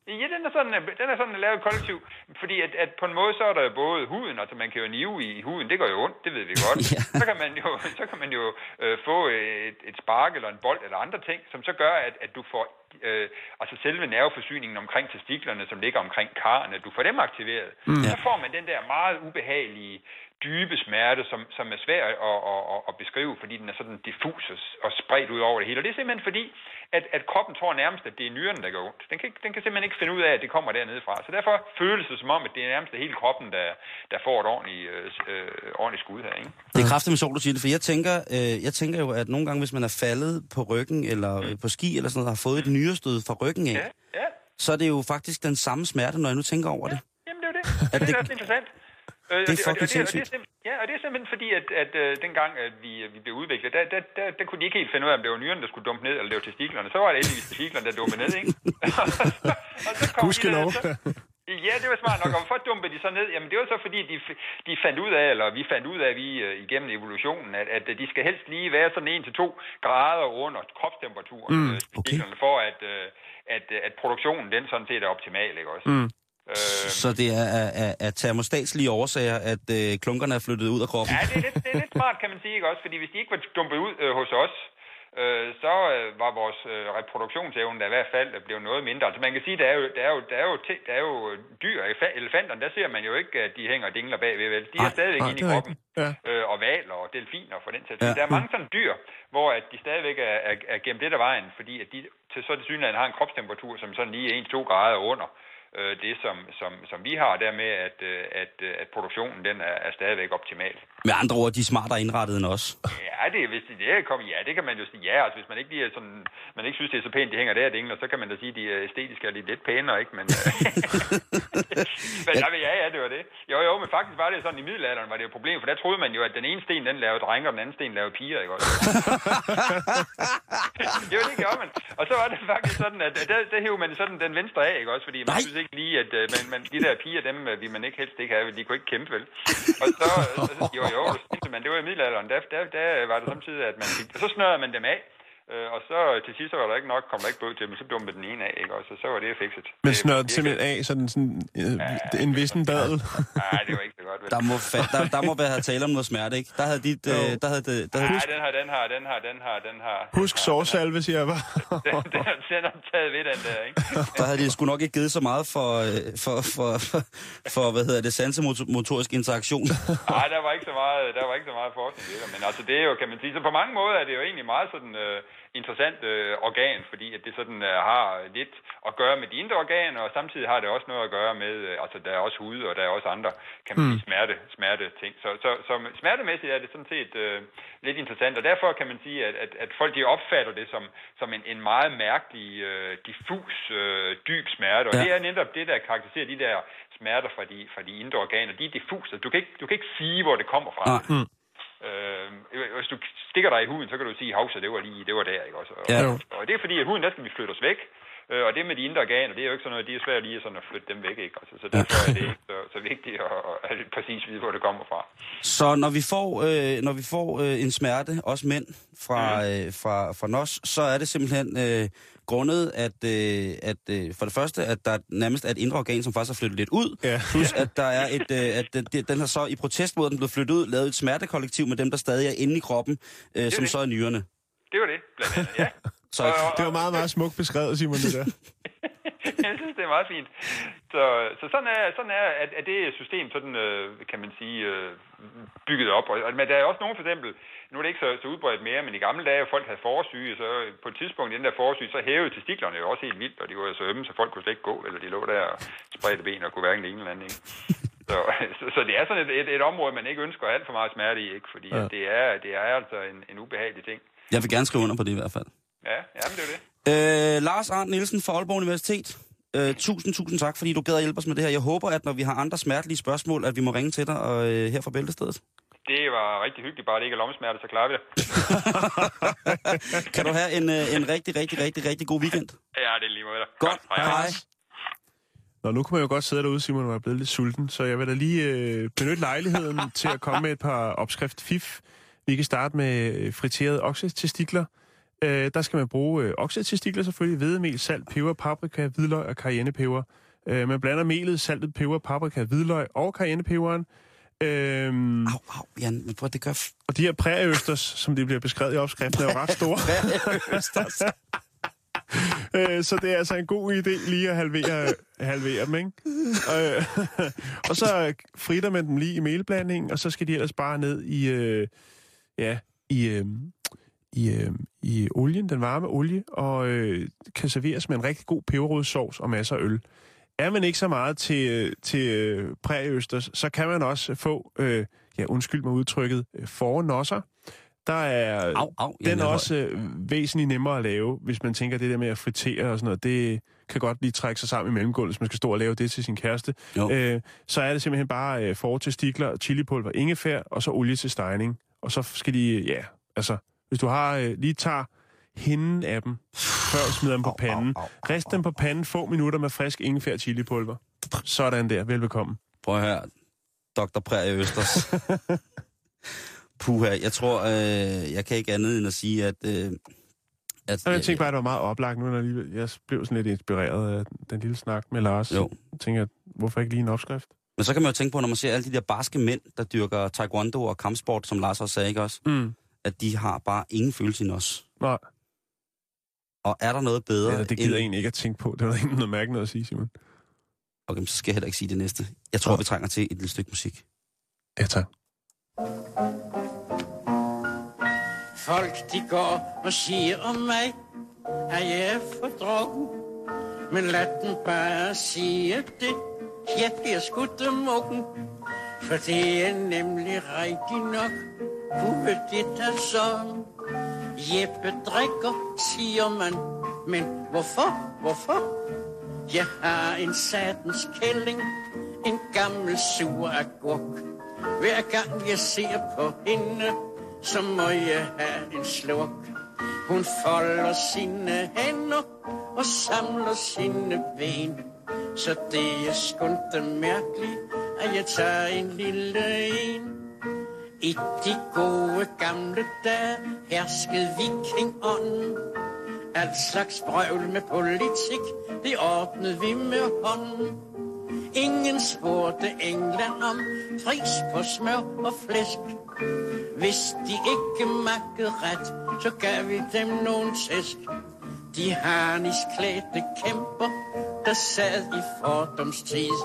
Speaker 7: Ja, den er sådan, den er sådan lavet kollektiv, fordi at, at på en måde så er der både huden, altså man kan jo nive i huden, det gør jo ondt, det ved vi godt.
Speaker 5: Ja.
Speaker 7: Så kan man jo, så kan man jo øh, få et, et spark eller en bold eller andre ting, som så gør, at, at du får øh, altså selve nerveforsyningen omkring testiklerne, som ligger omkring karrene, du får dem aktiveret. Mm. Så får man den der meget ubehagelige dybe smerte, som, som er svær at, at, at, at beskrive, fordi den er sådan diffus og, spredt ud over det hele. Og det er simpelthen fordi, at, at kroppen tror nærmest, at det er nyrerne, der går ondt. Den kan, den kan simpelthen ikke finde ud af, at det kommer dernede fra. Så derfor føles det som om, at det er nærmest hele kroppen, der, der får et ordentligt, øh, øh, ordentligt skud her. Ikke?
Speaker 5: Det er kraftigt med sol, du siger det, for jeg tænker, øh, jeg tænker jo, at nogle gange, hvis man er faldet på ryggen, eller øh, på ski, eller sådan noget, har fået et nyrestød fra ryggen af,
Speaker 7: Ja, ja.
Speaker 5: så er det jo faktisk den samme smerte, når jeg nu tænker over det.
Speaker 7: Jamen, det er jo det.
Speaker 5: Er
Speaker 7: det,
Speaker 5: det-
Speaker 7: er interessant. Øh,
Speaker 5: det er fucking sindssygt.
Speaker 7: Ja, og det er simpelthen fordi, at, at uh, dengang, at vi, vi blev udviklet, der, der, der, der kunne de ikke helt finde ud af, om det var nyrerne, der skulle dumpe ned, eller det var testiklerne. Så var det heldigvis testiklerne, der dumpede ned, ikke? og så kom de
Speaker 6: Gudskelov.
Speaker 7: der, så- Ja, det var smart nok. Og hvorfor dumpede de så ned? Jamen, det var så fordi, de, de fandt ud af, eller vi fandt ud af, vi øh, igennem evolutionen, at, at de skal helst lige være sådan 1-2 grader under kropstemperaturen, mm,
Speaker 5: okay.
Speaker 7: testiklerne, for at, øh, at, at produktionen, den sådan set er optimal, ikke også?
Speaker 6: Mm.
Speaker 7: Øh,
Speaker 5: Så det er af, af, af termostatslige årsager, at øh, klunkerne er flyttet ud af kroppen.
Speaker 7: Ja, det er, lidt, det er lidt smart, kan man sige, ikke også? Fordi hvis de ikke var dumpet ud øh, hos os, øh, så øh, var vores øh, reproduktionsevne der i hvert fald blevet noget mindre. Altså man kan sige, der er jo, der er jo, der er jo, der er jo dyr, Elefa- elefanterne, der ser man jo ikke, at de hænger og dingler bagved, vel? De er
Speaker 5: Nej,
Speaker 7: stadigvæk inde i kroppen.
Speaker 6: Ja.
Speaker 7: Øh, og valer og delfiner for den sags Ja. Der er mange sådan dyr, hvor at de stadigvæk er, er, er gemt lidt af vejen, fordi at de til så det synligheden har en kropstemperatur, som sådan lige er 1-2 grader under øh, det, som, som, som vi har, dermed at, øh, at, øh, at produktionen den er, er stadigvæk optimal.
Speaker 5: Med andre ord, de er smartere indrettet end os.
Speaker 7: Ja, det, hvis det, det kommet, ja, det kan man jo sige. Ja, altså hvis man ikke, lige sådan, man ikke synes, det er så pænt, de hænger der, dingler, så kan man da sige, at de er æstetisk er lidt, pænere, ikke? Men, øh, men ja, ja, ja, det var det. Jo, jo, men faktisk var det sådan, i middelalderen var det et problem, for der troede man jo, at den ene sten, den lavede drenge, og den anden sten lavede piger, ikke også? jo, det gjorde man. Og så var det faktisk sådan, at der, der hævde man sådan den venstre af, ikke også? Fordi man
Speaker 5: Nej.
Speaker 7: synes ikke lige, at øh, uh, man, man, de der piger, dem uh, vil man ikke helst ikke have, de kunne ikke kæmpe, vel? Og så, øh, jo, jo, men man, det var i middelalderen, der, der, der var det samtidig, at man fik, så snørede man dem af, øh, og så til sidst så var der ikke nok, kom der ikke båd til, men så dumpede den ene af, ikke også? Og så var det fikset.
Speaker 6: Men
Speaker 7: Det-
Speaker 6: snørret
Speaker 7: det-
Speaker 6: simpelthen af sådan, sådan øh, en vissen dadel.
Speaker 7: Nej, det var ikke så godt, vel?
Speaker 5: Der må, fa- der, der må være her tale om noget smerte, ikke? Der havde dit... Øh, der havde det, der havde,
Speaker 7: Nej, den har, den har, den har, den har, den har...
Speaker 6: Husk sårsalve, siger jeg bare.
Speaker 7: Den, den, den har taget ved den der, ikke?
Speaker 5: der havde de sgu nok ikke givet så meget for, øh, for, for, for, for hvad hedder det, sansemotorisk interaktion.
Speaker 7: Nej, der var ikke så meget, der var ikke så meget forskning i det, men altså det er jo, kan man sige, så på mange måder er det jo egentlig meget sådan øh, interessant øh, organ, fordi at det sådan øh, har lidt at gøre med de indre organer, og samtidig har det også noget at gøre med, øh, altså der er også hud, og der er også andre, kan man sige, smerte, smerte ting. Så, så, så smertemæssigt er det sådan set øh, lidt interessant, og derfor kan man sige, at, at, at folk de opfatter det som, som en, en meget mærkelig, øh, diffus, øh, dyb smerte, og
Speaker 5: Ja.
Speaker 7: det er netop det, der karakteriserer de der smerter fra de, fra de indre organer. De er diffuse. Du kan ikke, du kan ikke sige, hvor det kommer fra.
Speaker 5: Nej.
Speaker 7: Hvis du stikker dig i huden, så kan du sige, havse, det var lige, det var der, ikke også? Og,
Speaker 5: Ja.
Speaker 7: og, og det er fordi, at huden, der skal vi flytte os væk. Øh, og det med de indre organer, det er jo ikke sådan noget, det er svært lige sådan at flytte dem væk, ikke? Altså, så derfor er det ikke så, så vigtigt at, at præcis vide, hvor det kommer fra.
Speaker 5: Så når vi får, øh, når vi får øh, en smerte, også mænd, fra, øh, fra, fra nos, så er det simpelthen øh, grundet, at, øh, at øh, for det første, at der nærmest er et indre organ, som faktisk har flyttet lidt ud,
Speaker 6: Ja.
Speaker 5: plus at der er et, øh, at den, den har så i protest mod, at den blev flyttet ud, lavet et smertekollektiv med dem, der stadig er inde i kroppen, øh, som
Speaker 7: det.
Speaker 5: så er nyrerne.
Speaker 7: Det var det, blandt andet, ja.
Speaker 5: Så
Speaker 7: Og- og-
Speaker 6: Det var meget, meget smukt beskrevet, Simon, det der.
Speaker 7: jeg synes, det er meget fint. Så, så sådan er, sådan er at, at det system, sådan, øh, kan man sige, øh, bygget op. Og, men der er også nogen, for eksempel, nu er det ikke så, så udbredt mere, men i gamle dage, hvor folk havde forsyge, så på et tidspunkt i den der forsyge, så hævede testiklerne jo også helt vildt, og de var så ømme, så folk kunne slet ikke gå, eller de lå der og spredte ben og kunne hverken det ene eller andet. Ikke? Så, så, så, det er sådan et, et, et område, man ikke ønsker alt for meget smerte i, ikke? fordi ja. det, er, det er altså en, en ubehagelig ting.
Speaker 5: jeg vil gerne skrive under på det i hvert fald.
Speaker 7: Ja, jamen det er det.
Speaker 5: Øh, Lars Arndt Nielsen fra Aalborg Universitet. Øh, tusind, tusind tak, fordi du gad at hjælpe os med det her. Jeg håber, at når vi har andre smertelige spørgsmål, at vi må ringe til dig og, øh, her fra Bæltestedet.
Speaker 7: Det var rigtig hyggeligt, bare det ikke er lommesmerte, så klarer vi det.
Speaker 5: Kan du have en, øh, en rigtig, rigtig, rigtig, rigtig god weekend?
Speaker 7: Ja, det er lige måde.
Speaker 5: Godt. Hej.
Speaker 6: Nå, nu kunne man jo godt sidde derude, Simon, og er blevet lidt sulten, så jeg vil da lige øh, benytte lejligheden til at komme med et par opskrift fif. Vi kan starte med øh, friterede oksetestikler. Øh, der skal man bruge øh, oksetestikler selvfølgelig, hvedemel, salt, peber, paprika, hvidløg og cayennepeber. Øh, man blander melet, saltet, peber, paprika, hvidløg og cayennepeberen. Øhm,
Speaker 5: Au, au, Jan, men prøv, det gør... F-
Speaker 6: og de her præøsters, som det bliver beskrevet i opskriften, er jo ret store. Øh, så det er altså en god idé lige at halvere, halvere dem, ikke? Øh, og så fritter man dem lige i melblandingen, og så skal de ellers bare ned i, øh, ja, i, øh, i, øh, i olien, den varme olie, og øh, kan serveres med en rigtig god peberrodssovs og masser af øl. Er man ikke så meget til, øh, til øh, præøsters, så kan man også få, øh, ja undskyld mig udtrykket, øh, fornosser. Der er,
Speaker 5: Au, au,
Speaker 6: den er også øh, væsentligt nemmere at lave, hvis man tænker det der med at fritere og sådan noget. Det kan godt lige trække sig sammen i mellemgulvet, hvis man skal stå og lave det til sin kæreste.
Speaker 5: Jo.
Speaker 6: Øh, så er det simpelthen bare øh, for til stikler, chilipulver, ingefær og så olie til stejning. Og så skal de, ja, altså, hvis du har øh, lige tager hinden af dem, før du smider dem på panden. Rist dem på panden få minutter med frisk ingefær chilipulver. Sådan der, velbekomme.
Speaker 5: Prøv at høre. Dr. Prærie Østers. Puha, jeg tror, øh, jeg kan ikke andet end at sige, at... Øh, at
Speaker 6: jeg tænkte bare, at det var meget oplagt nu, når jeg, jeg blev sådan lidt inspireret af den lille snak med Lars.
Speaker 5: Jo.
Speaker 6: Jeg tænker, at hvorfor ikke lige en opskrift?
Speaker 5: Men så kan man jo tænke på, når man ser alle de der barske mænd, der dyrker taekwondo og kampsport, som Lars også sagde, ikke også?
Speaker 6: Mm.
Speaker 5: At de har bare ingen følelse i os.
Speaker 6: Nej,
Speaker 5: Og er der noget bedre
Speaker 6: ja, det gider jeg egentlig ikke at tænke på. Det var egentlig noget mærkeligt noget at sige, Simon.
Speaker 5: Okay, så skal jeg heller ikke sige det næste. Jeg tror,
Speaker 6: Nå.
Speaker 5: vi trænger til et lille stykke musik.
Speaker 6: Ja, tak.
Speaker 8: Folk de går og siger om mig, at jeg er for drukken. Men lad dem bare sige det, jeg bliver skudt af mukken. For det er nemlig rigtigt nok, kunne det der så. Jeppe drikker, siger man, men hvorfor, hvorfor? Jeg har en satens kælling, en gammel sur agurk. Hver gang jeg ser på hende, så må jeg have en sluk. Hun folder sine hænder og samler sine ben. Så det er skundt mærkeligt, at jeg tager en lille en. I de gode gamle dage herskede vikingånden. Alt slags brøvl med politik, det ordnede vi med hånden. Ingen spurgte England om pris på smør og flæsk. Hvis de ikke magtede ret, så gav vi dem nogen tæsk. De harnisklædte kæmper, der sad i fordomstid.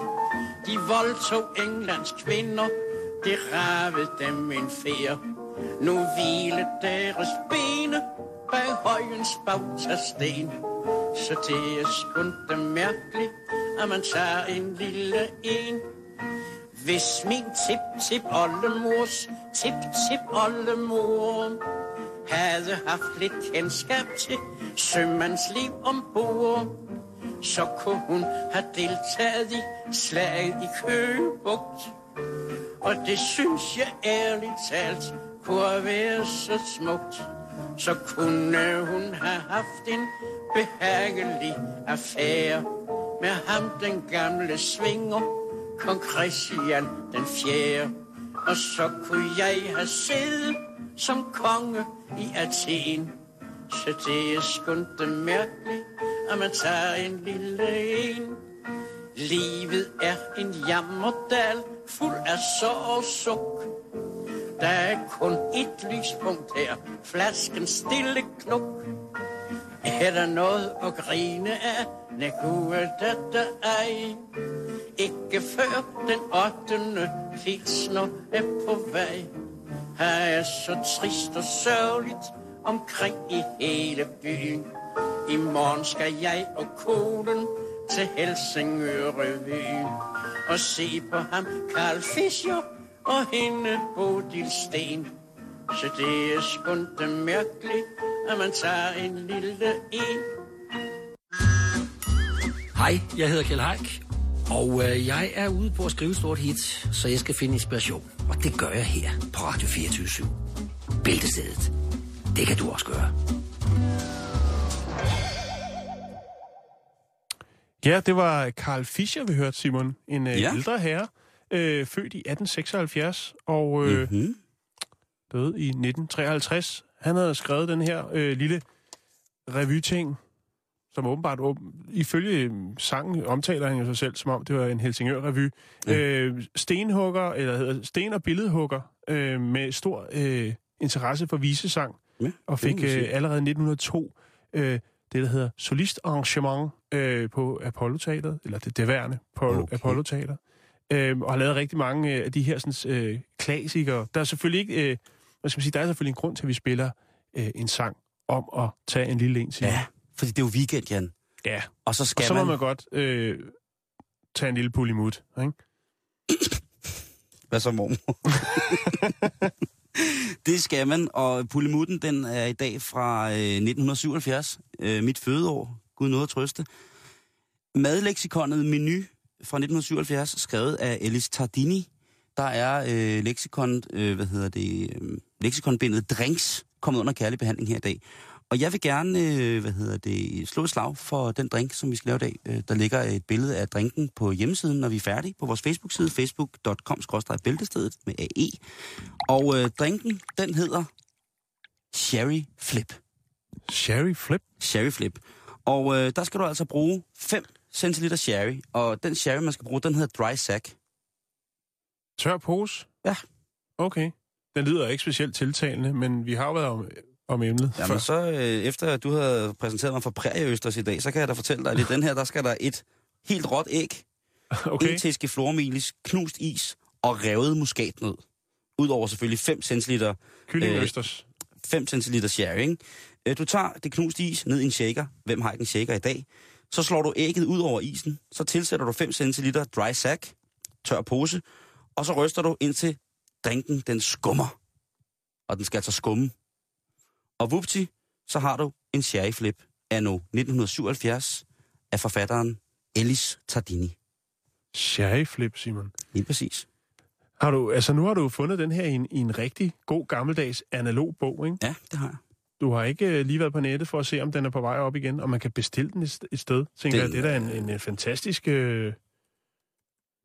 Speaker 8: De voldtog Englands kvinder, det ravede dem en fjer. Nu hvile deres bene bag højens bautasten. Så det er skundt mærkeligt, at man tager en lille en. Hvis min tip-tip-oldemors tip-tip-oldemor havde haft lidt kendskab til sømandsliv ombord, så kunne hun have deltaget i slaget i Køgebugt. Og det synes jeg ærligt talt kunne være så smukt. Så kunne hun have haft en behagelig affære med ham den gamle svinger, kong Christian den fjerde. Og så kunne jeg have siddet som konge i Athen. Så det er skundt mærkeligt, at man tager en lille en. Livet er en jammerdal, fuld af sorg og suk. Der er kun et lyspunkt her, flasken stille knuk. Er der noget at grine af? Nej, gud det der ej. Ikke før den 8. pilsner er på vej. Her er så trist og sørgeligt omkring i hele byen. I morgen skal jeg og konen til Helsingør Revyen og se på ham Karl Fischer og hende Bodil Sten. Så det er skundt mærkeligt, at man tager en lille en.
Speaker 9: Hej, jeg hedder Kjell Haik, og øh, jeg er ude på at skrive stort hit, så jeg skal finde inspiration. Og det gør jeg her på Radio 24 Bæltestedet. Det kan du også gøre.
Speaker 6: Ja, det var Karl Fischer, vi hørte, Simon. En øh,
Speaker 5: Ja.
Speaker 6: ældre herre, øh, født i 1876 og øh,
Speaker 5: Mm-hmm.
Speaker 6: døde i 1953. Han havde skrevet den her øh, lille revyting, som åbenbart åben, ifølge øh, sangen omtaler han jo sig selv, som om det var en Helsingør-revy.
Speaker 5: Ja.
Speaker 6: Øh, stenhugger, eller hedder sten- og billedhugger, øh, med stor øh, interesse for visesang,
Speaker 5: Ja,
Speaker 6: og fik øh, allerede i 1902 øh, det, der hedder solistarrangement øh, på Apollo Teateret, eller det derværende
Speaker 5: Okay.
Speaker 6: okay. Apollo Teater, øh, og har lavet rigtig mange øh, af de her sådan, øh, klassikere. Der er selvfølgelig ikke, øh, hvad skal man sige, der er selvfølgelig en grund til, at vi spiller øh, en sang om at tage en lille en til.
Speaker 5: Ja, fordi det er jo weekend, Jan.
Speaker 6: ja.
Speaker 5: Og så skal
Speaker 6: Og så må
Speaker 5: man...
Speaker 6: man godt øh, tage en lille pulimut, ikke?
Speaker 5: Hvad så, mormor? det skal man, og Pulimutten, den er i dag fra øh, 1977, øh, mit fødeår. Gud noget at trøste. Madleksikonet Menu fra 1977, skrevet af Ellis Tardini. Der er øh, leksikon, øh, hvad hedder det, øh, leksikonbindet Drinks kommet under kærlig behandling her i dag. Og jeg vil gerne, øh, hvad hedder det, slå et slag for den drink, som vi skal lave i dag. Øh, der ligger et billede af drinken på hjemmesiden, når vi er færdige, på vores Facebook-side, facebook.com-bæltestedet med AE. Og øh, drinken, den hedder Sherry Flip.
Speaker 6: Sherry Flip.
Speaker 5: Sherry Flip. Og øh, der skal du altså bruge 5 centiliter sherry, og den sherry, man skal bruge, den hedder Dry Sack.
Speaker 6: Tør pose?
Speaker 5: Ja.
Speaker 6: Okay. Den lyder ikke specielt tiltalende, men vi har været om, om emnet før.
Speaker 5: Jamen så, øh, efter at du havde præsenteret mig for prærieøsters i dag, så kan jeg da fortælle dig, at i den her, der skal der et helt råt æg,
Speaker 6: Okay.
Speaker 5: en teske flormelis, knust is og revet muskatnød. Udover selvfølgelig 5 centiliter,
Speaker 6: Kylling
Speaker 5: øh,
Speaker 6: østers.
Speaker 5: 5 centiliter sherry, ikke? Øh, Du tager det knuste is ned i en shaker. Hvem har ikke en shaker i dag? Så slår du ægget ud over isen. Så tilsætter du 5 centiliter dry sack, tør pose, og så ryster du indtil drinken den skummer. Og den skal altså skumme. Og vupti, så har du en sherry flip anno 1977 af forfatteren Ellis Tardini.
Speaker 6: Sherry Flip, Simon.
Speaker 5: Lige præcis.
Speaker 6: Har du, altså nu har du fundet den her i en, i en rigtig god gammeldags analog bog, ikke?
Speaker 5: Ja, det har jeg.
Speaker 6: Du har ikke øh, lige været på nettet for at se, om den er på vej op igen, og man kan bestille den et, st- et sted. Tænker
Speaker 5: Den,
Speaker 6: jeg, det er da en, en, en fantastisk... Øh...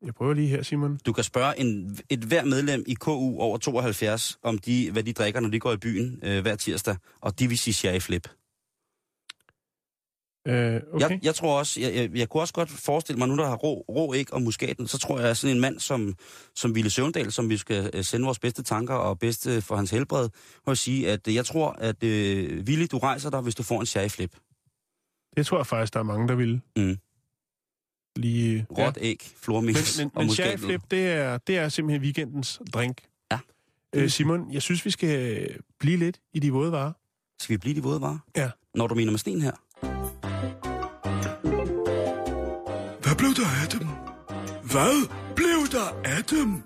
Speaker 6: Jeg prøver lige her, Simon.
Speaker 5: Du kan spørge en, et hver medlem i KU over 72, om de, hvad de drikker, når de går i byen øh, hver tirsdag, og de vil sige flip.
Speaker 6: Øh, okay.
Speaker 5: Jeg, jeg tror også, jeg, jeg, jeg kunne også godt forestille mig, nu der har rå, rå æg og muskaten, så tror jeg, at sådan en mand som, som Ville Søvndal, som vi skal øh, sende vores bedste tanker og bedste for hans helbred, må jeg sige, at øh, jeg tror, at øh, Ville, du rejser dig, hvis du får en sherry flip.
Speaker 6: Det tror jeg faktisk, der er mange, der vil.
Speaker 5: Mm.
Speaker 6: Lige...
Speaker 5: Råt æg, flormelis
Speaker 6: Men, men,
Speaker 5: og
Speaker 6: men Sherry. Flip, det er, det er simpelthen weekendens drink.
Speaker 5: Ja.
Speaker 6: Øh, Simon, jeg synes, vi skal blive lidt i de våde varer.
Speaker 5: Skal vi blive de våde varer?
Speaker 6: Ja.
Speaker 5: Når du mener med sten her?
Speaker 4: Hvad blev der af dem? Hvad blev der af dem?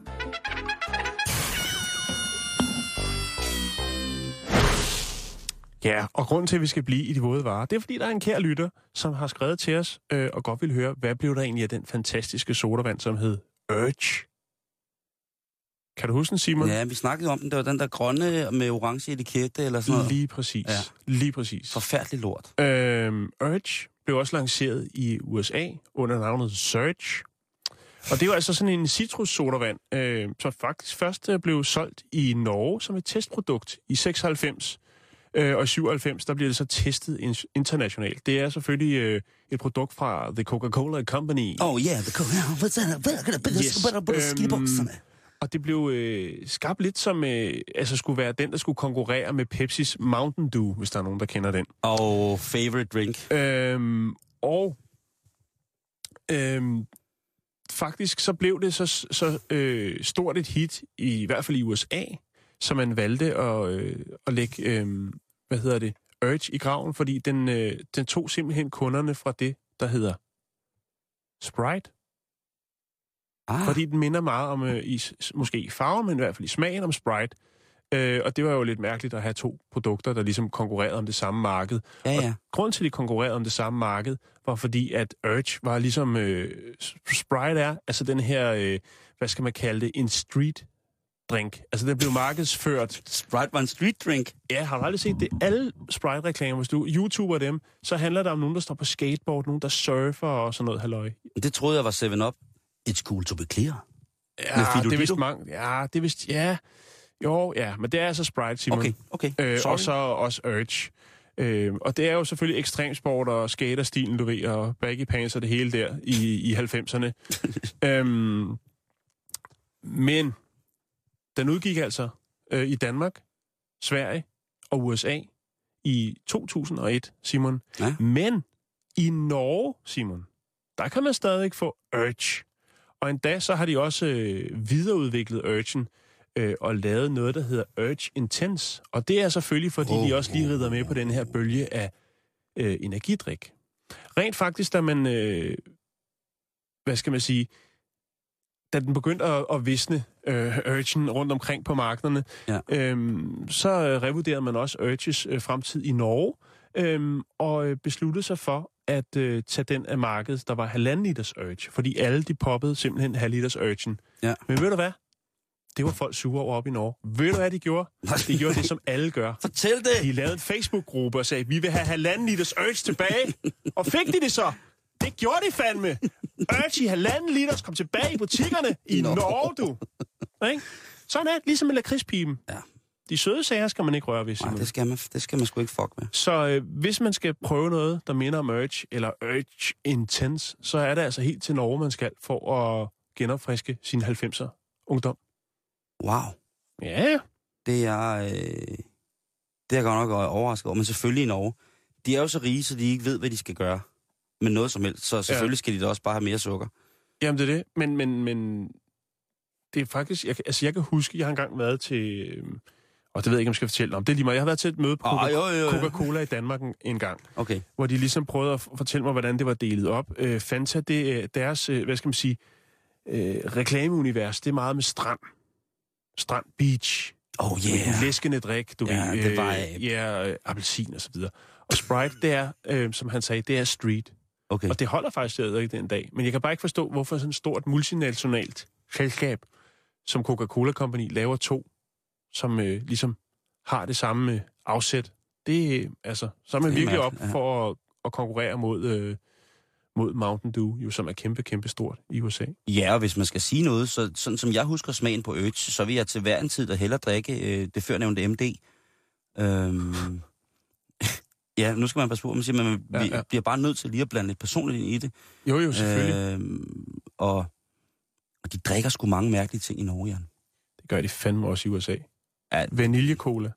Speaker 6: Ja, og grunden til, at vi skal blive i de våde varer, det er, fordi der er en kær lytter, som har skrevet til os øh, og godt vil høre, hvad blev der egentlig af den fantastiske sodavand, som hed Urge? Kan du huske den, Simon?
Speaker 5: Ja, vi snakkede om den. Det var den der grønne med orange etikette eller sådan noget.
Speaker 6: Lige præcis.
Speaker 5: Ja.
Speaker 6: Lige præcis.
Speaker 5: Forfærdelig lort.
Speaker 6: Øhm, Urge blev også lanceret i USA under navnet Surge. Og det var altså sådan en citrussodavand, øh, som faktisk først øh, blev solgt i Norge som et testprodukt i 96. Øh, og i 97, der bliver det så testet in- internationalt. Det er selvfølgelig øh, et produkt fra The Coca-Cola Company.
Speaker 5: Oh yeah, the
Speaker 6: Yes, øhm, Og det blev øh, skabt lidt som, øh, altså skulle være den, der skulle konkurrere med Pepsis Mountain Dew, hvis der er nogen, der kender den.
Speaker 5: Og favorite drink.
Speaker 6: Øhm, og øhm, faktisk så blev det så, så øh, stort et hit, i, i hvert fald i USA, så man valgte at, øh, at lægge, øh, hvad hedder det, Urge i graven, fordi den, øh, den tog simpelthen kunderne fra det, der hedder Sprite.
Speaker 5: Ah,
Speaker 6: Fordi den minder meget om, øh, i, måske i farve, men i hvert fald i smagen om Sprite. Øh, og det var jo lidt mærkeligt at have to produkter, der ligesom konkurrerede om det samme marked.
Speaker 5: ja, ja.
Speaker 6: Grunden til, at de konkurrerede om det samme marked, var fordi, at Urge var ligesom øh, Sprite er, altså den her, øh, hvad skal man kalde det, en street drink. Altså den blev markedsført.
Speaker 5: Sprite var en street drink.
Speaker 6: Ja, har du aldrig set det? Alle Sprite-reklamer, hvis du YouTuber dem, så handler det om nogen, der står på skateboard, nogen, der surfer og sådan noget halløj.
Speaker 5: Det troede jeg var 7-Up. It's cool to be clear.
Speaker 6: Ja, det er vist mange. Ja, det er vist, ja. Jo, ja, men det er altså Sprite, Simon.
Speaker 5: Okay, okay.
Speaker 6: Øh,
Speaker 5: Sorry.
Speaker 6: og så også Urge. Øh, og det er jo selvfølgelig ekstremsport og skaterstilen, du ved, og baggy pants og det hele der i, i 90'erne. øhm, men den udgik altså øh, i Danmark, Sverige og USA i 2001, Simon.
Speaker 5: Ja.
Speaker 6: Men i Norge, Simon, der kan man stadig få Urge. Og endda så har de også øh, videreudviklet Urgen øh, og lavet noget, der hedder Urge Intense. Og det er selvfølgelig, fordi oh, de også lige rider med på den her bølge af øh, energidrik. Rent faktisk, da man, øh, hvad skal man sige, da den begyndte at, at visne, øh, Urgen, rundt omkring på markederne,
Speaker 5: Ja.
Speaker 6: øhm, så øh, revurderede man også Urges øh, fremtid i Norge, øhm, og øh, besluttede sig for at øh, tage den af markedet, der var halvanden liters Urge, fordi alle de poppede simpelthen halv liters Urgen.
Speaker 5: Ja.
Speaker 6: Men ved du hvad? Det var folk sure over op i Norge. Ved du, hvad de gjorde? De gjorde det, som alle gør.
Speaker 5: Fortæl det!
Speaker 6: De lavede en Facebook-gruppe og sagde, vi vil have halvanden liters Urge tilbage. Og fik de det så? Det gjorde de fandme. Urge i halvanden liters kom tilbage i butikkerne i
Speaker 5: Nå.
Speaker 6: Norge, du. Ikke? Sådan er det, ligesom med lakridspipen.
Speaker 5: Ja.
Speaker 6: De søde sager skal man ikke røre ved,
Speaker 5: Nej, det skal, man, det skal man sgu ikke fuck med.
Speaker 6: Så øh, hvis man skal prøve noget, der minder om Urge, eller Urge Intense, så er det altså helt til Norge, man skal, for at genopfriske sin 90'er ungdom.
Speaker 5: Wow.
Speaker 6: Ja,
Speaker 5: Det er, øh, det er jeg godt nok overrasket over. Men selvfølgelig i Norge. De er jo så rige, så de ikke ved, hvad de skal gøre. Med noget som helst. Så selvfølgelig skal de da også bare have mere sukker.
Speaker 6: Jamen, det er det. Men, men, men det er faktisk... Jeg, altså, jeg kan huske, jeg har engang været til... øhm, Og det ved jeg ikke, om jeg skal fortælle om. Det er lige meget. Jeg har været til et møde på
Speaker 5: Ah, jo, jo, jo.
Speaker 6: Coca-Cola i Danmark en, en gang,
Speaker 5: Okay.
Speaker 6: hvor de ligesom prøvede at fortælle mig, hvordan det var delet op. Øh, Fanta, det er deres, øh, hvad skal man sige, øh, reklameunivers, det er meget med strand. Strand Beach.
Speaker 5: Oh
Speaker 6: Yeah. En læskende drik, du
Speaker 5: Ja,
Speaker 6: ved.
Speaker 5: det var,
Speaker 6: øh,
Speaker 5: øh,
Speaker 6: Ja, øh, appelsin og så videre. Og Sprite, det er, øh, som han sagde, det er street.
Speaker 5: Okay.
Speaker 6: Og det holder faktisk stadig den dag. Men jeg kan bare ikke forstå, hvorfor sådan et stort multinationalt selskab som Coca-Cola Company laver to, som øh, ligesom har det samme øh, afsæt. Det er, altså, så er man virkelig op for at, at konkurrere mod, øh, mod Mountain Dew, jo, som er kæmpe, kæmpe stort i USA.
Speaker 5: Ja, og hvis man skal sige noget, så sådan som jeg husker smagen på Urge, så vil jeg til hver en tid da hellere drikke øh, det førnævnte MD. Øhm, ja, nu skal man passe på, man siger, man
Speaker 6: Ja,
Speaker 5: ja,
Speaker 6: ja.
Speaker 5: ja. bliver bare nødt til lige at blande lidt personligt ind i det.
Speaker 6: Jo, jo, selvfølgelig. Øh...
Speaker 5: Og, og de drikker sgu mange mærkelige ting i Norge, Jan.
Speaker 6: Det gør de fandme også i USA.
Speaker 5: Ja,
Speaker 6: Vaniljecola,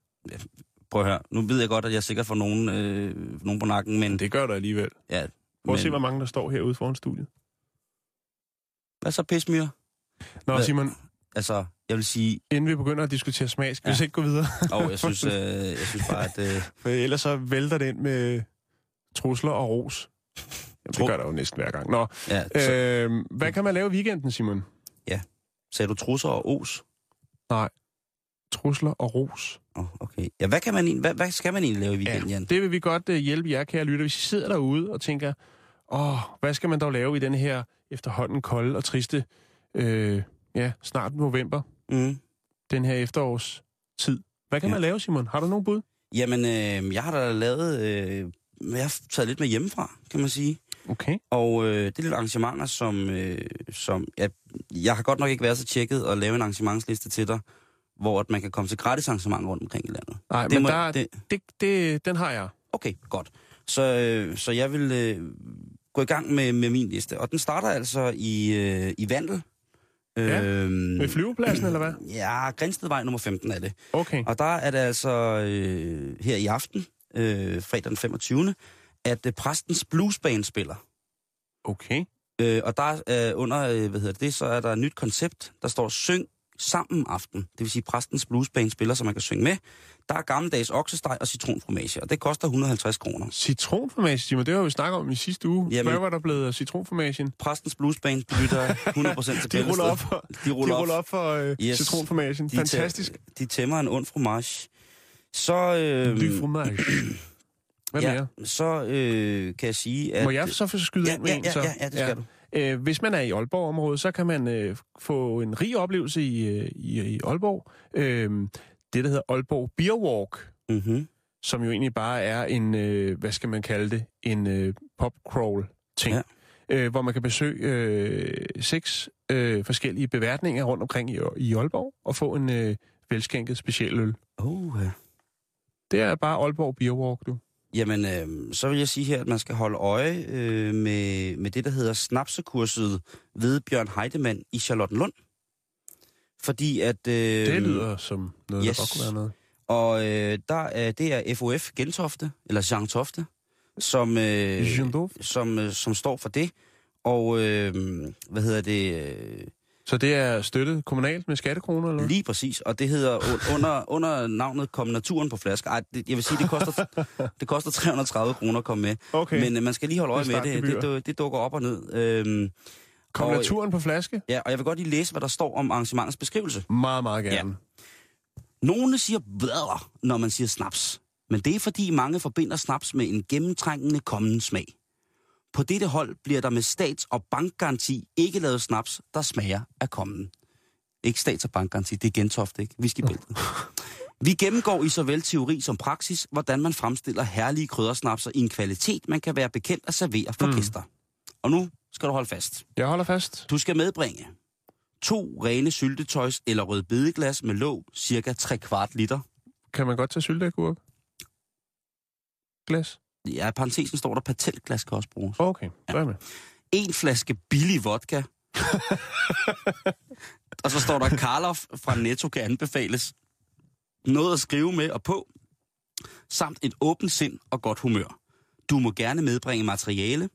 Speaker 5: prøv at høre. Nu ved jeg godt, at jeg sikkert får nogen, øh, nogen på nakken, men...
Speaker 6: det gør der alligevel.
Speaker 5: Ja,
Speaker 6: Prøv at se, hvor mange der står herude foran studiet.
Speaker 5: Hvad så, pismyre?
Speaker 6: Nå, Simon,
Speaker 5: Altså, jeg vil sige...
Speaker 6: inden vi begynder at diskutere smag, skal ja.
Speaker 5: Ja.
Speaker 6: vi så ikke gå videre?
Speaker 5: Og jeg synes, øh, jeg synes bare, at... Øh,
Speaker 6: For ellers så vælter det ind med trusler og ros. Jamen, det
Speaker 5: Tro-
Speaker 6: gør der jo næsten hver gang. Nå,
Speaker 5: ja, så,
Speaker 6: øh, hvad kan man lave i weekenden, Simon?
Speaker 5: sagde du trusser og os?
Speaker 6: Trusler og ros.
Speaker 5: Oh, okay. Ja, hvad, kan man, hvad, hvad skal man egentlig lave i weekenden, Jan?
Speaker 6: det vil vi godt uh, hjælpe jer, kære lytter. Hvis I sidder derude og tænker, åh, hvad skal man dog lave i den her efterhånden kolde og triste, øh, ja, snart november,
Speaker 5: Mm.
Speaker 6: den her efterårstid. Hvad kan
Speaker 5: Ja.
Speaker 6: man lave, Simon? Har du nogen bud?
Speaker 5: Jamen, øh, jeg har da lavet... Øh, jeg har taget lidt med hjemmefra, kan man sige.
Speaker 6: Okay.
Speaker 5: Og øh, det er lidt arrangementer, som... Øh, som ja, jeg har godt nok ikke været så tjekket at lave en arrangementsliste til dig, hvor at man kan komme til gratis arrangementer rundt omkring i landet.
Speaker 6: Nej, men
Speaker 5: må-
Speaker 6: der,
Speaker 5: det-
Speaker 6: det, det, den har jeg.
Speaker 5: Okay, godt. Så, øh, så jeg vil øh, gå i gang med, med min liste. Og den starter altså i, øh, i Vandel.
Speaker 6: Ja,
Speaker 5: Øhm,
Speaker 6: Ved flyvepladsen, eller hvad?
Speaker 5: Ja, Grænstedvej nummer 15 er det.
Speaker 6: Okay.
Speaker 5: Og der er det altså øh, her i aften, øh, fredag den 25., at øh, Præstens Bluesband spiller.
Speaker 6: Okay.
Speaker 5: Øh, og der er øh, under, øh, hvad hedder det, så er der et nyt koncept, der står Syng sammen aften. Det vil sige, Præstens Bluesband spiller, så man kan synge med. Der er gammeldags oksesteg og citronfromage, og det koster 150 kroner.
Speaker 6: Citronformage, Simon, det har vi snakket om i sidste uge.
Speaker 5: Jamen-
Speaker 6: Hvad var der blevet af citronformagen?
Speaker 5: Præstens Bluesband lytter 100% til
Speaker 6: De ruller op for,
Speaker 5: De ruller,
Speaker 6: de ruller op for øh,
Speaker 5: Yes.
Speaker 6: citronformagen.
Speaker 5: De
Speaker 6: Fantastisk.
Speaker 5: tæ- de tæmmer en ond fromage. Så, øh,
Speaker 6: Du fromage. Hvad
Speaker 5: ja,
Speaker 6: mere?
Speaker 5: så øh, kan jeg sige, at...
Speaker 6: Må jeg så få skyde
Speaker 5: ja,
Speaker 6: ind med
Speaker 5: ja,
Speaker 6: en?
Speaker 5: ja,
Speaker 6: så?
Speaker 5: ja, ja, det skal du.
Speaker 6: Øh, hvis man er i Aalborg-området, så kan man øh, få en rig oplevelse i, øh, i, i Aalborg. Øh, det, der hedder Aalborg Beer Walk,
Speaker 5: Mm-hmm.
Speaker 6: som jo egentlig bare er en, øh, hvad skal man kalde det, en øh, pop-crawl-ting.
Speaker 5: Ja.
Speaker 6: Øh, hvor man kan besøge øh, seks øh, forskellige beværtninger rundt omkring i, i Aalborg og få en øh, velskænket speciel øl.
Speaker 5: Oh, ja.
Speaker 6: Det er bare Aalborg Beer Walk, du.
Speaker 5: Jamen, øh, så vil jeg sige her, at man skal holde øje øh, med, med det, der hedder snapsekurset ved Bjørn Heidemann i Charlottenlund. Fordi at... Øh,
Speaker 6: Det lyder som noget,
Speaker 5: yes.
Speaker 6: der godt kunne være noget.
Speaker 5: Og øh, der, øh, det er FOF Gentofte, eller Jean Tofte, som, øh,
Speaker 6: Jean
Speaker 5: som, øh, som står for det. Og øh, hvad hedder det? Øh,
Speaker 6: Så det er støttet kommunalt med skattekroner, eller?
Speaker 5: Lige præcis, og det hedder un- under, under navnet Kom Naturen på flaske. Ej, det, jeg vil sige, det koster, det koster 330 kroner at komme med.
Speaker 6: Okay.
Speaker 5: Men øh, man skal lige holde øje
Speaker 6: Det
Speaker 5: med det. Det, det. Det dukker op og ned. Øhm,
Speaker 6: Kom
Speaker 5: og-
Speaker 6: naturen på flaske?
Speaker 5: Ja, og jeg vil godt lige læse, hvad der står om arrangementets beskrivelse.
Speaker 6: Meget, meget gerne.
Speaker 5: Nogle siger bladre, når man siger snaps. Men det er fordi mange forbinder snaps med en gennemtrængende kommende smag. På dette hold bliver der med stats- og bankgaranti ikke lavet snaps, der smager af kommen. Ikke stats- og bankgaranti, det er gentofte, ikke? Whiskybæltet. Vi gennemgår i såvel teori som praksis, hvordan man fremstiller herlige kryddersnapser i en kvalitet, man kan være bekendt at servere for mm. gæster. Og nu skal du holde fast.
Speaker 6: Jeg holder fast.
Speaker 5: Du skal medbringe to rene syltetøjs eller rødbedeglas med låg, cirka 3 kvart liter.
Speaker 6: Kan man godt tage sylteagurk? Glas?
Speaker 5: Ja, parentesen står der patelglas kan også bruges.
Speaker 6: Okay, så er med.
Speaker 5: En flaske billig vodka. og så står der Karloff fra Netto kan anbefales. Noget at skrive med og på. Samt et åbent sind og godt humør. Du må gerne medbringe materiale.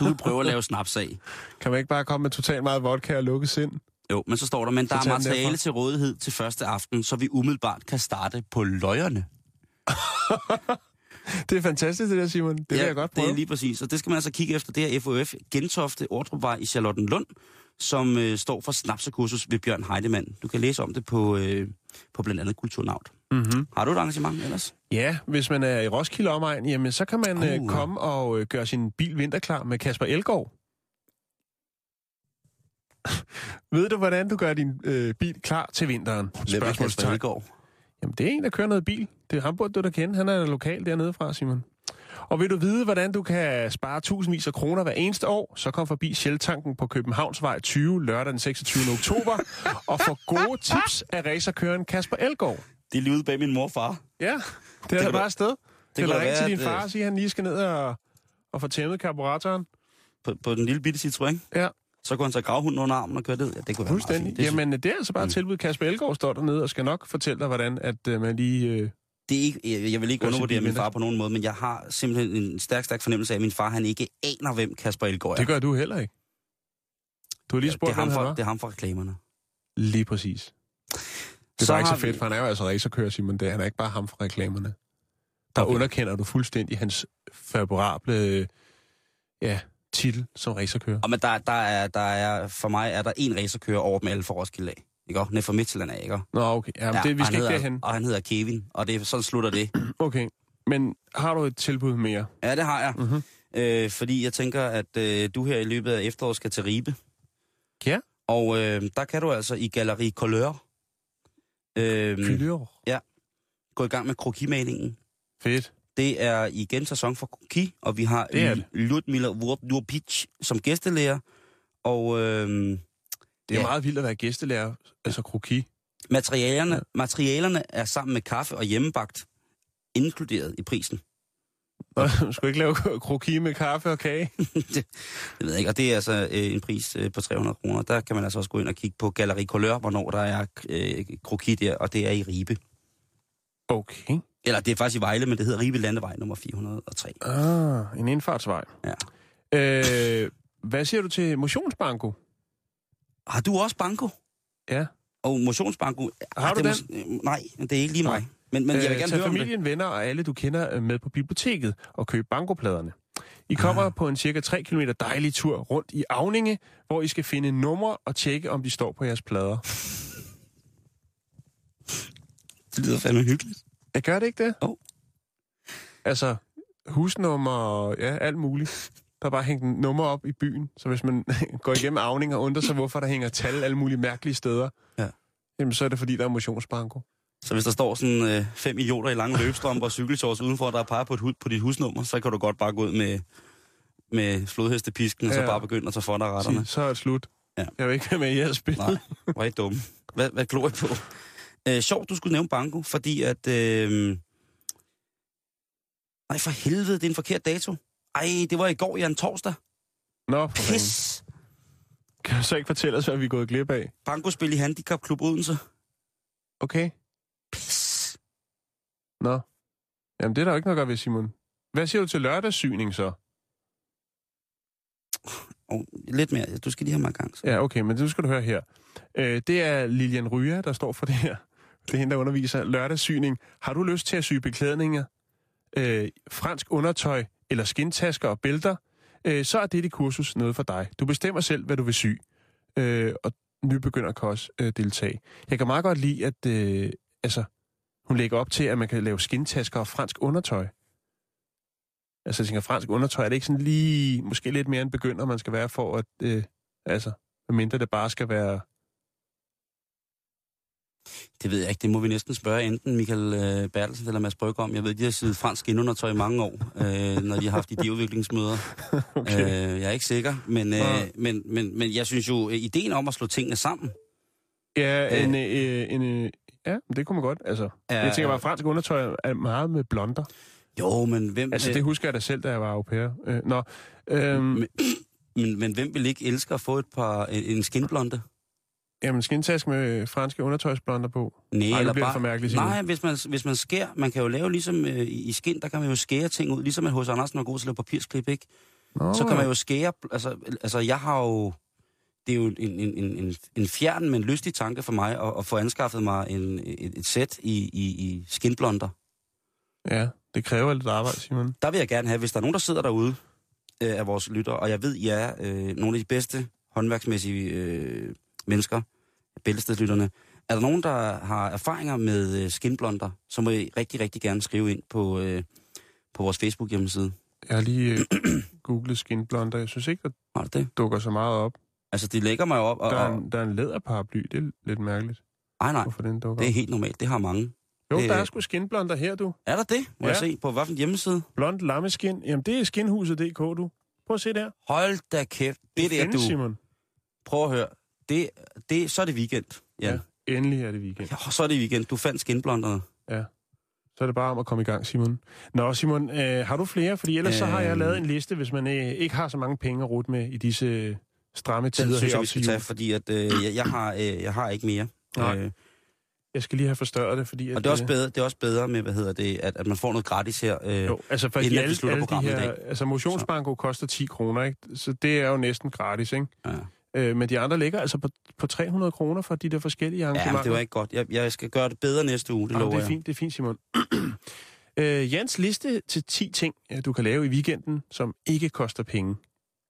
Speaker 5: Du vil prøve at lave snaps af.
Speaker 6: Kan man ikke bare komme med totalt meget vodka og lukke sind?
Speaker 5: Jo, men så står der, men der er materiale til rådighed til første aften, så vi umiddelbart kan starte på løjerne.
Speaker 6: Det er fantastisk, det der, Simon. Det vil jeg godt prøve.
Speaker 5: det er lige præcis. Og det skal man altså kigge efter. Det er FOF Gentofte Ordrupvej i Charlottenlund, som øh, står for snapsekursus ved Bjørn Heidemann. Du kan læse om det på, øh, på blandt andet Kulturnavt.
Speaker 6: Mm-hmm.
Speaker 5: Har du et arrangement ellers?
Speaker 6: Ja, hvis man er i Roskilde omegn, jamen, så kan man
Speaker 5: Uh.
Speaker 6: uh, komme og øh, gøre sin bil vinterklar med Kasper Elgård. Ved du, hvordan du gør din øh, bil klar til vinteren?
Speaker 5: Hvem er Kasper
Speaker 6: Spørgsmålstegn. Jamen, det er en, der kører noget bil. Det er ham, burde du da kende. Han er lokal dernede fra, Simon. Og vil du vide, hvordan du kan spare tusindvis af kroner hver eneste år, så kom forbi Shell-tanken på Københavnsvej 20 lørdag den 26. oktober og få gode tips af racerkøren Kasper Elgård.
Speaker 5: Det er lige ude bag min mor og far.
Speaker 6: Ja, det er
Speaker 5: kan
Speaker 6: bare et sted. Det
Speaker 5: kunne
Speaker 6: Eller
Speaker 5: da
Speaker 6: ring
Speaker 5: være,
Speaker 6: til din far
Speaker 5: øh,
Speaker 6: og sige, at han lige skal ned og, og få tæmmet karburatoren.
Speaker 5: På, på den lille bitte Citroën.
Speaker 6: Ja,
Speaker 5: Så kunne han tage gravhunden under armen og køre ned. Ja, det kunne være meget
Speaker 6: fuldstændig.
Speaker 5: fint. Det,
Speaker 6: Jamen, det er altså bare et tilbud. Kasper Elgård står dernede og skal nok fortælle dig, hvordan at, uh, man lige... Uh,
Speaker 5: det er ikke, jeg, jeg vil ikke undervurdere min far på nogen måde, men jeg har simpelthen en stærk, stærk fornemmelse af, at min far han ikke aner, hvem Kasper Elgaard er.
Speaker 6: det gør du heller ikke. Du har lige
Speaker 5: det,
Speaker 6: spurgt,
Speaker 5: er ham fra, det er ham fra reklamerne.
Speaker 6: Lige præcis. Det er ikke så fedt, for han er jo altså racerkører, Simon. Det, han er ikke bare ham fra reklamerne. Der
Speaker 5: Okay.
Speaker 6: okay. underkender du fuldstændig hans favorable ja, titel som racerkører.
Speaker 5: Og men der, der, er, der er, for mig er der en racerkører over dem alle for Roskilde af. Ikke også? Nede fra Midtjylland af, ikke også?
Speaker 6: Nå, okay. Jamen, det, vi
Speaker 5: og
Speaker 6: skal ikke
Speaker 5: hedder,
Speaker 6: derhen.
Speaker 5: Og han hedder Kevin, og det, sådan slutter det.
Speaker 6: Okay. Men har du et tilbud mere?
Speaker 5: Ja, det har jeg.
Speaker 6: Mhm.
Speaker 5: Øh, fordi jeg tænker, at øh, du her i løbet af efteråret skal til Ribe.
Speaker 6: Ja.
Speaker 5: Og øh, der kan du altså i Galerie Couleur øh,
Speaker 6: Fylyr.
Speaker 5: gå i gang med krokimalingen.
Speaker 6: Fedt.
Speaker 5: Det er igen sæson for kroki, og vi har
Speaker 6: Det det.
Speaker 5: Ludmila Wurpic som gæstelærer. Og øh,
Speaker 6: Det er
Speaker 5: Ja.
Speaker 6: ja. meget vildt at være gæstelærer, altså kroki.
Speaker 5: materialerne, materialerne er sammen med kaffe og hjemmebagt inkluderet i prisen.
Speaker 6: Du skulle ikke lave kroki med kaffe og kage?
Speaker 5: det, det ved jeg ikke, og det er altså øh, en pris øh, på 300 kroner. Der kan man altså også gå ind og kigge på Galerie Couleur, hvornår der er øh, kroki der, og det er i Ribe.
Speaker 6: Okay.
Speaker 5: Eller det er faktisk i Vejle, men det hedder Ribe Landevej nummer 403.
Speaker 6: Ah, en indfartsvej.
Speaker 5: Ja.
Speaker 6: Øh, hvad siger du til motionsbanko?
Speaker 5: Har du også banko?
Speaker 6: Ja.
Speaker 5: Og motionsbanko?
Speaker 6: Har
Speaker 5: ah,
Speaker 6: du
Speaker 5: det er mås- øh, nej, det er ikke lige mig. Men, men jeg vil gerne
Speaker 6: tag
Speaker 5: høre om det.
Speaker 6: familien, venner og alle, du kender øh, med på biblioteket og køb bankopladerne. I kommer
Speaker 5: Ah.
Speaker 6: på en cirka 3 km dejlig tur rundt i Avninge, hvor I skal finde numre og tjekke, om de står på jeres plader.
Speaker 5: Det lyder fandme hyggeligt.
Speaker 6: Jeg gør det ikke det?
Speaker 5: Jo.
Speaker 6: Altså, husnummer og ja, alt muligt. Der er bare hængt nummer op i byen, så hvis man går igennem Avning og undrer sig, hvorfor der hænger tal alle mulige mærkelige steder,
Speaker 5: Ja.
Speaker 6: jamen så er det fordi, der er motionsbanko.
Speaker 5: Så hvis der står sådan øh, fem idioter i lange løbstrømper og cykelshorts udenfor, der er peget på, et, hud- på dit husnummer, så kan du godt bare gå ud med, med flodhestepisken, og så bare begynde at tage for dig retterne.
Speaker 6: Så er det slut.
Speaker 5: Ja.
Speaker 6: Jeg vil ikke være med i jeres spil.
Speaker 5: Nej, er I dumme. Hvad, hvad glor I på? Øh, sjovt, du skulle nævne banko, fordi at... Øh... Nej, for helvede, det er en forkert dato. Ej, det var i går, Jan Torsdag.
Speaker 6: Nå, for fanden.
Speaker 5: Pis!
Speaker 6: Kan du så ikke fortælle os, hvad vi er gået glip af?
Speaker 5: Bankospil i Handicapklub Odense.
Speaker 6: Okay.
Speaker 5: Pis!
Speaker 6: Nå. Jamen, det er der jo ikke noget at gøre ved, Simon. Hvad siger du til lørdagssyning så?
Speaker 5: Oh, lidt mere. Du skal lige have mig i gang. Så.
Speaker 6: Ja, okay, men det skal du høre her. Øh, det er Lilian Ryger, der står for det her. Det er hende, der underviser lørdagssyning. Har du lyst til at sy beklædninger, øh, fransk undertøj eller skintasker og bælter, øh, så er det kursus noget for dig. Du bestemmer selv, hvad du vil sy. Øh, og nybegynder kan også øh, deltage. Jeg kan meget godt lide, at øh, altså, hun lægger op til, at man kan lave skintasker og fransk undertøj. Altså, jeg tænker, fransk undertøj, er det ikke sådan lige, måske lidt mere en begynder, man skal være for, at, øh, altså, mindre det bare skal være...
Speaker 5: Det ved jeg ikke. Det må vi næsten spørge enten Michael øh, Bertelsen eller Mads Brygger om. Jeg ved, de har siddet fransk indundertøj i mange år, øh, når de har haft idéudviklingsmøder. okay. øh, jeg er ikke sikker, men, øh,
Speaker 6: Ja.
Speaker 5: men, men, men jeg synes jo, øh, ideen om at slå tingene sammen,
Speaker 6: Ja,
Speaker 5: Øh.
Speaker 6: en, øh, en, øh, ja, det kunne man godt. Altså,
Speaker 5: Ja,
Speaker 6: jeg tænker bare, fransk undertøj er meget med blonder.
Speaker 5: jo, men hvem...
Speaker 6: Altså,
Speaker 5: øh,
Speaker 6: det husker jeg da selv, da jeg var au pair. Øh, nå, øhm,
Speaker 5: Men, men, men hvem vil ikke elske at få et par, en, en skinblonde?
Speaker 6: Jamen, skintask med franske undertøjsblonder på.
Speaker 5: Nej,
Speaker 6: Ej,
Speaker 5: eller bare...
Speaker 6: for mærkeligt.
Speaker 5: Nej, hvis man, hvis man skærer... Man kan jo lave ligesom øh, i i skin, der kan man jo skære ting ud. Ligesom at hos Andersen var god til at lave papirsklip, ikke?
Speaker 6: Nå,
Speaker 5: Så kan man jo skære... Altså, altså jeg har jo... Det er jo en, en, en, en, en fjern, men lystig tanke for mig at, at få anskaffet mig en, et, et sæt i, i, i skinblonder.
Speaker 6: Ja, det kræver lidt arbejde, Simon.
Speaker 5: Der vil jeg gerne have, hvis der er nogen, der sidder derude øh, af vores lytter, og jeg ved, I er øh, nogle af de bedste håndværksmæssige øh, mennesker, bæltestedslytterne. Er der nogen, der har erfaringer med øh, skinblonder, så må I rigtig, rigtig gerne skrive ind på, øh, på vores Facebook-hjemmeside.
Speaker 6: Jeg har lige øh, googlet skinblonder. Jeg synes ikke, der
Speaker 5: Har det?
Speaker 6: dukker så meget op.
Speaker 5: Altså, de lægger mig op, og...
Speaker 6: Der er, en, der er en læderparaply. Det er lidt mærkeligt,
Speaker 5: ej, nej,
Speaker 6: hvorfor den dukker
Speaker 5: det er helt normalt. Det har mange.
Speaker 6: Jo,
Speaker 5: det-
Speaker 6: der er sgu skinblonder her, du.
Speaker 5: Er der det? Må
Speaker 6: Ja.
Speaker 5: jeg se på hvilken hjemmeside?
Speaker 6: Blond lammeskin. Jamen, det er skinhuset.dk, du. Prøv at se der.
Speaker 5: Hold da kæft. Det der,
Speaker 6: findes,
Speaker 5: du...
Speaker 6: Simon.
Speaker 5: Prøv at høre. Det, det, så er det weekend, Jan.
Speaker 6: Ja, endelig er det weekend.
Speaker 5: Ja. Så er det weekend. Du fandt skinblonderne.
Speaker 6: Så er det bare om at komme i gang, Simon. Nå, Simon, øh, har du flere? Fordi ellers øh... så har jeg
Speaker 5: Øhm.
Speaker 6: lavet en liste, hvis man øh, ikke har så mange penge at rute med i disse øh, stramme tider
Speaker 5: synes jeg, vi skal tage, fordi at, øh, jeg, jeg, har, øh, jeg har ikke mere.
Speaker 6: Nej.
Speaker 5: Øh,
Speaker 6: Jeg skal lige have forstørret det, fordi... At,
Speaker 5: og det er, også
Speaker 6: øh,
Speaker 5: bedre, det er også bedre med, hvad hedder det, at, at man får noget gratis her. Øh,
Speaker 6: Jo, altså for
Speaker 5: inden
Speaker 6: de
Speaker 5: at vi
Speaker 6: alle,
Speaker 5: slutter
Speaker 6: alle de
Speaker 5: programmet i
Speaker 6: her...
Speaker 5: dag.
Speaker 6: Altså motionsbanko koster 10 kroner, ikke? Så det er jo næsten gratis, ikke?
Speaker 5: ja.
Speaker 6: Øh, men de andre ligger altså på, på 300 kroner for de der forskellige
Speaker 5: ja,
Speaker 6: arrangementer.
Speaker 5: men det var ikke godt. Jeg, jeg skal gøre det bedre næste uge, det
Speaker 6: Jamen,
Speaker 5: lover
Speaker 6: det er
Speaker 5: jeg.
Speaker 6: fint, det er fint, Simon. øh, Jans liste til 10 ting, øh, du kan lave i weekenden, som ikke koster penge.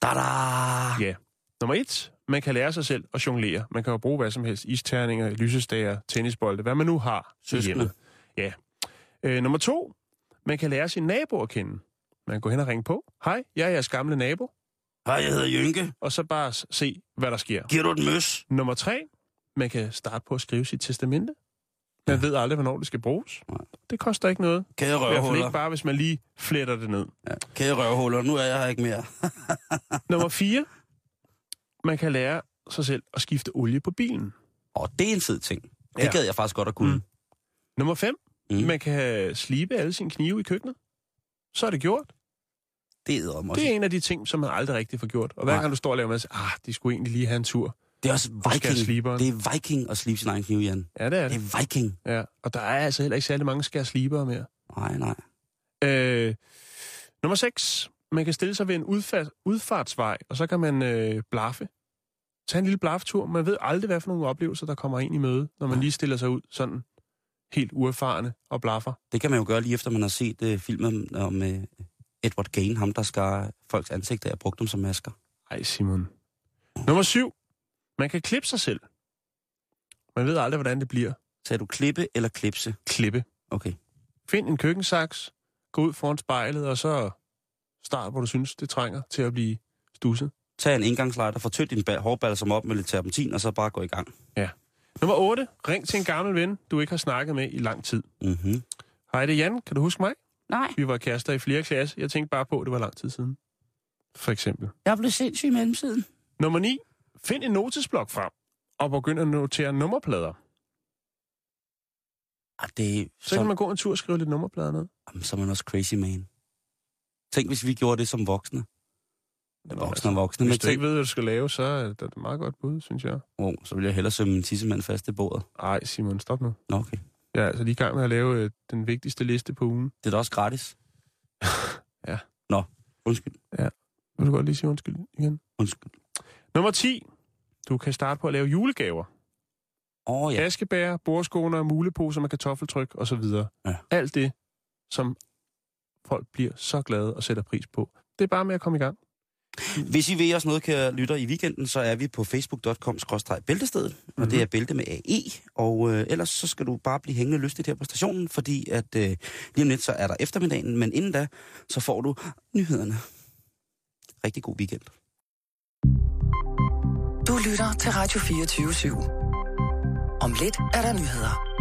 Speaker 5: Da-da!
Speaker 6: Ja. Nummer et, man kan lære sig selv at jonglere. Man kan jo bruge hvad som helst. Isterninger, lysestager, tennisbolde, hvad man nu har
Speaker 5: Søskende.
Speaker 6: Ja. Øh, nummer to, man kan lære sin nabo at kende. Man kan gå hen og ringe på. Hej, jeg er jeres gamle nabo.
Speaker 5: Hej, jeg hedder Jynke.
Speaker 6: Og så bare se, hvad der sker.
Speaker 5: Giver du et møs?
Speaker 6: Nummer tre, man kan starte på at skrive sit testamente. Man ved aldrig, hvornår det skal bruges.
Speaker 5: Nej.
Speaker 6: Det koster ikke noget.
Speaker 5: Kære
Speaker 6: I hvert fald
Speaker 5: røvhuller.
Speaker 6: ikke bare, hvis man lige fletter det ned.
Speaker 5: Ja. Kære røvhuller, nu er jeg her ikke mere.
Speaker 6: Nummer 4. Man kan lære sig selv at skifte olie på bilen.
Speaker 5: Og det er en fed ting. Det
Speaker 6: Ja.
Speaker 5: gad jeg faktisk godt at kunne.
Speaker 6: Mm. Nummer 5.
Speaker 5: Mm.
Speaker 6: Mm. Man kan slibe alle sine knive i køkkenet. Så er det gjort.
Speaker 5: Det er.
Speaker 6: Det er en af de ting, som man aldrig rigtig får gjort. Og hver
Speaker 5: Nej.
Speaker 6: gang du står og laver mad, så ah, de skulle egentlig lige have en tur.
Speaker 5: Det er også viking. Det er viking at slibe sin egen kniv, Jan.
Speaker 6: Ja, det er
Speaker 5: Det
Speaker 6: det.
Speaker 5: er viking.
Speaker 6: Ja. Og der er altså heller ikke særlig mange skær slibere mere.
Speaker 5: Nej, nej.
Speaker 6: Øh, nummer 6. Man kan stille sig ved en udfart, udfartsvej, og så kan man øh, blaffe. Tag en lille blaftur. Man ved aldrig, hvad for nogle oplevelser, der kommer ind i møde, når man lige stiller sig ud sådan helt uerfarne og blaffer.
Speaker 5: Det kan man jo gøre lige efter, man har set uh, filmen om uh, Edward Gain, ham der skar folks ansigter og brugte dem som masker.
Speaker 6: Ej, Simon. Nummer 7. Man kan klippe sig selv. Man ved aldrig, hvordan det bliver.
Speaker 5: Sagde du klippe eller klipse?
Speaker 6: Klippe.
Speaker 5: Okay.
Speaker 6: Find en køkkensaks, gå ud foran spejlet, og så start, hvor du synes, det trænger til at blive stusset.
Speaker 5: Tag en få tødt din ba- hårballe som op med lidt terpentin, og så bare gå i gang.
Speaker 6: Nummer 8. Ring til en gammel ven, du ikke har snakket med i lang tid.
Speaker 5: Mm-hmm.
Speaker 6: Hej, det er Jan. Kan du huske mig?
Speaker 1: Nej,
Speaker 6: Vi var kærester i flere klasser. Jeg tænkte bare på, at det var lang tid siden. For eksempel.
Speaker 5: Jeg blev sindssyg i mellemtiden.
Speaker 6: Nummer 9. Find en notesblok frem, og begynd at notere nummerplader.
Speaker 5: Ah, det,
Speaker 6: Så
Speaker 5: så,
Speaker 6: kan man gå en tur og skrive lidt nummerplader ned.
Speaker 5: jamen, så er man også crazy man. Tænk, hvis vi gjorde det som voksne.
Speaker 6: Nå,
Speaker 5: Voksne og voksne.
Speaker 6: Hvis
Speaker 5: Men
Speaker 6: du ikke
Speaker 5: tænk,
Speaker 6: ved, hvad du skal lave, så er det et meget godt bud, synes jeg.
Speaker 5: oh, så vil jeg hellere sømme min tissemand fast i bordet.
Speaker 6: Ej, Simon, stop nu.
Speaker 5: Nå, okay.
Speaker 6: Jeg er altså lige i gang med at lave øh, den vigtigste liste på ugen.
Speaker 5: Det er da også gratis.
Speaker 6: Ja.
Speaker 5: Nå, undskyld.
Speaker 6: Vil du godt lige sige undskyld igen?
Speaker 5: Undskyld.
Speaker 6: Nummer 10. Du kan starte på at lave julegaver.
Speaker 5: Åh oh,
Speaker 6: Ja.
Speaker 5: ja.
Speaker 6: Askebær, bordskåner, muleposer med kartoffeltryk osv.
Speaker 5: Ja.
Speaker 6: Alt det, som folk bliver så glade og sætter pris på. Det er bare med at komme i gang.
Speaker 5: Hvis I vil os noget, kan lytter i weekenden, så er vi på facebook.com bæltestedet, mm-hmm. og det er bælte med AE. Og øh, ellers så skal du bare blive hængende lystigt her på stationen, fordi at øh, lige om lidt så er der eftermiddagen, men inden da, så får du nyhederne. Rigtig god weekend.
Speaker 3: Du lytter til Radio 24 /7. Om lidt er der nyheder.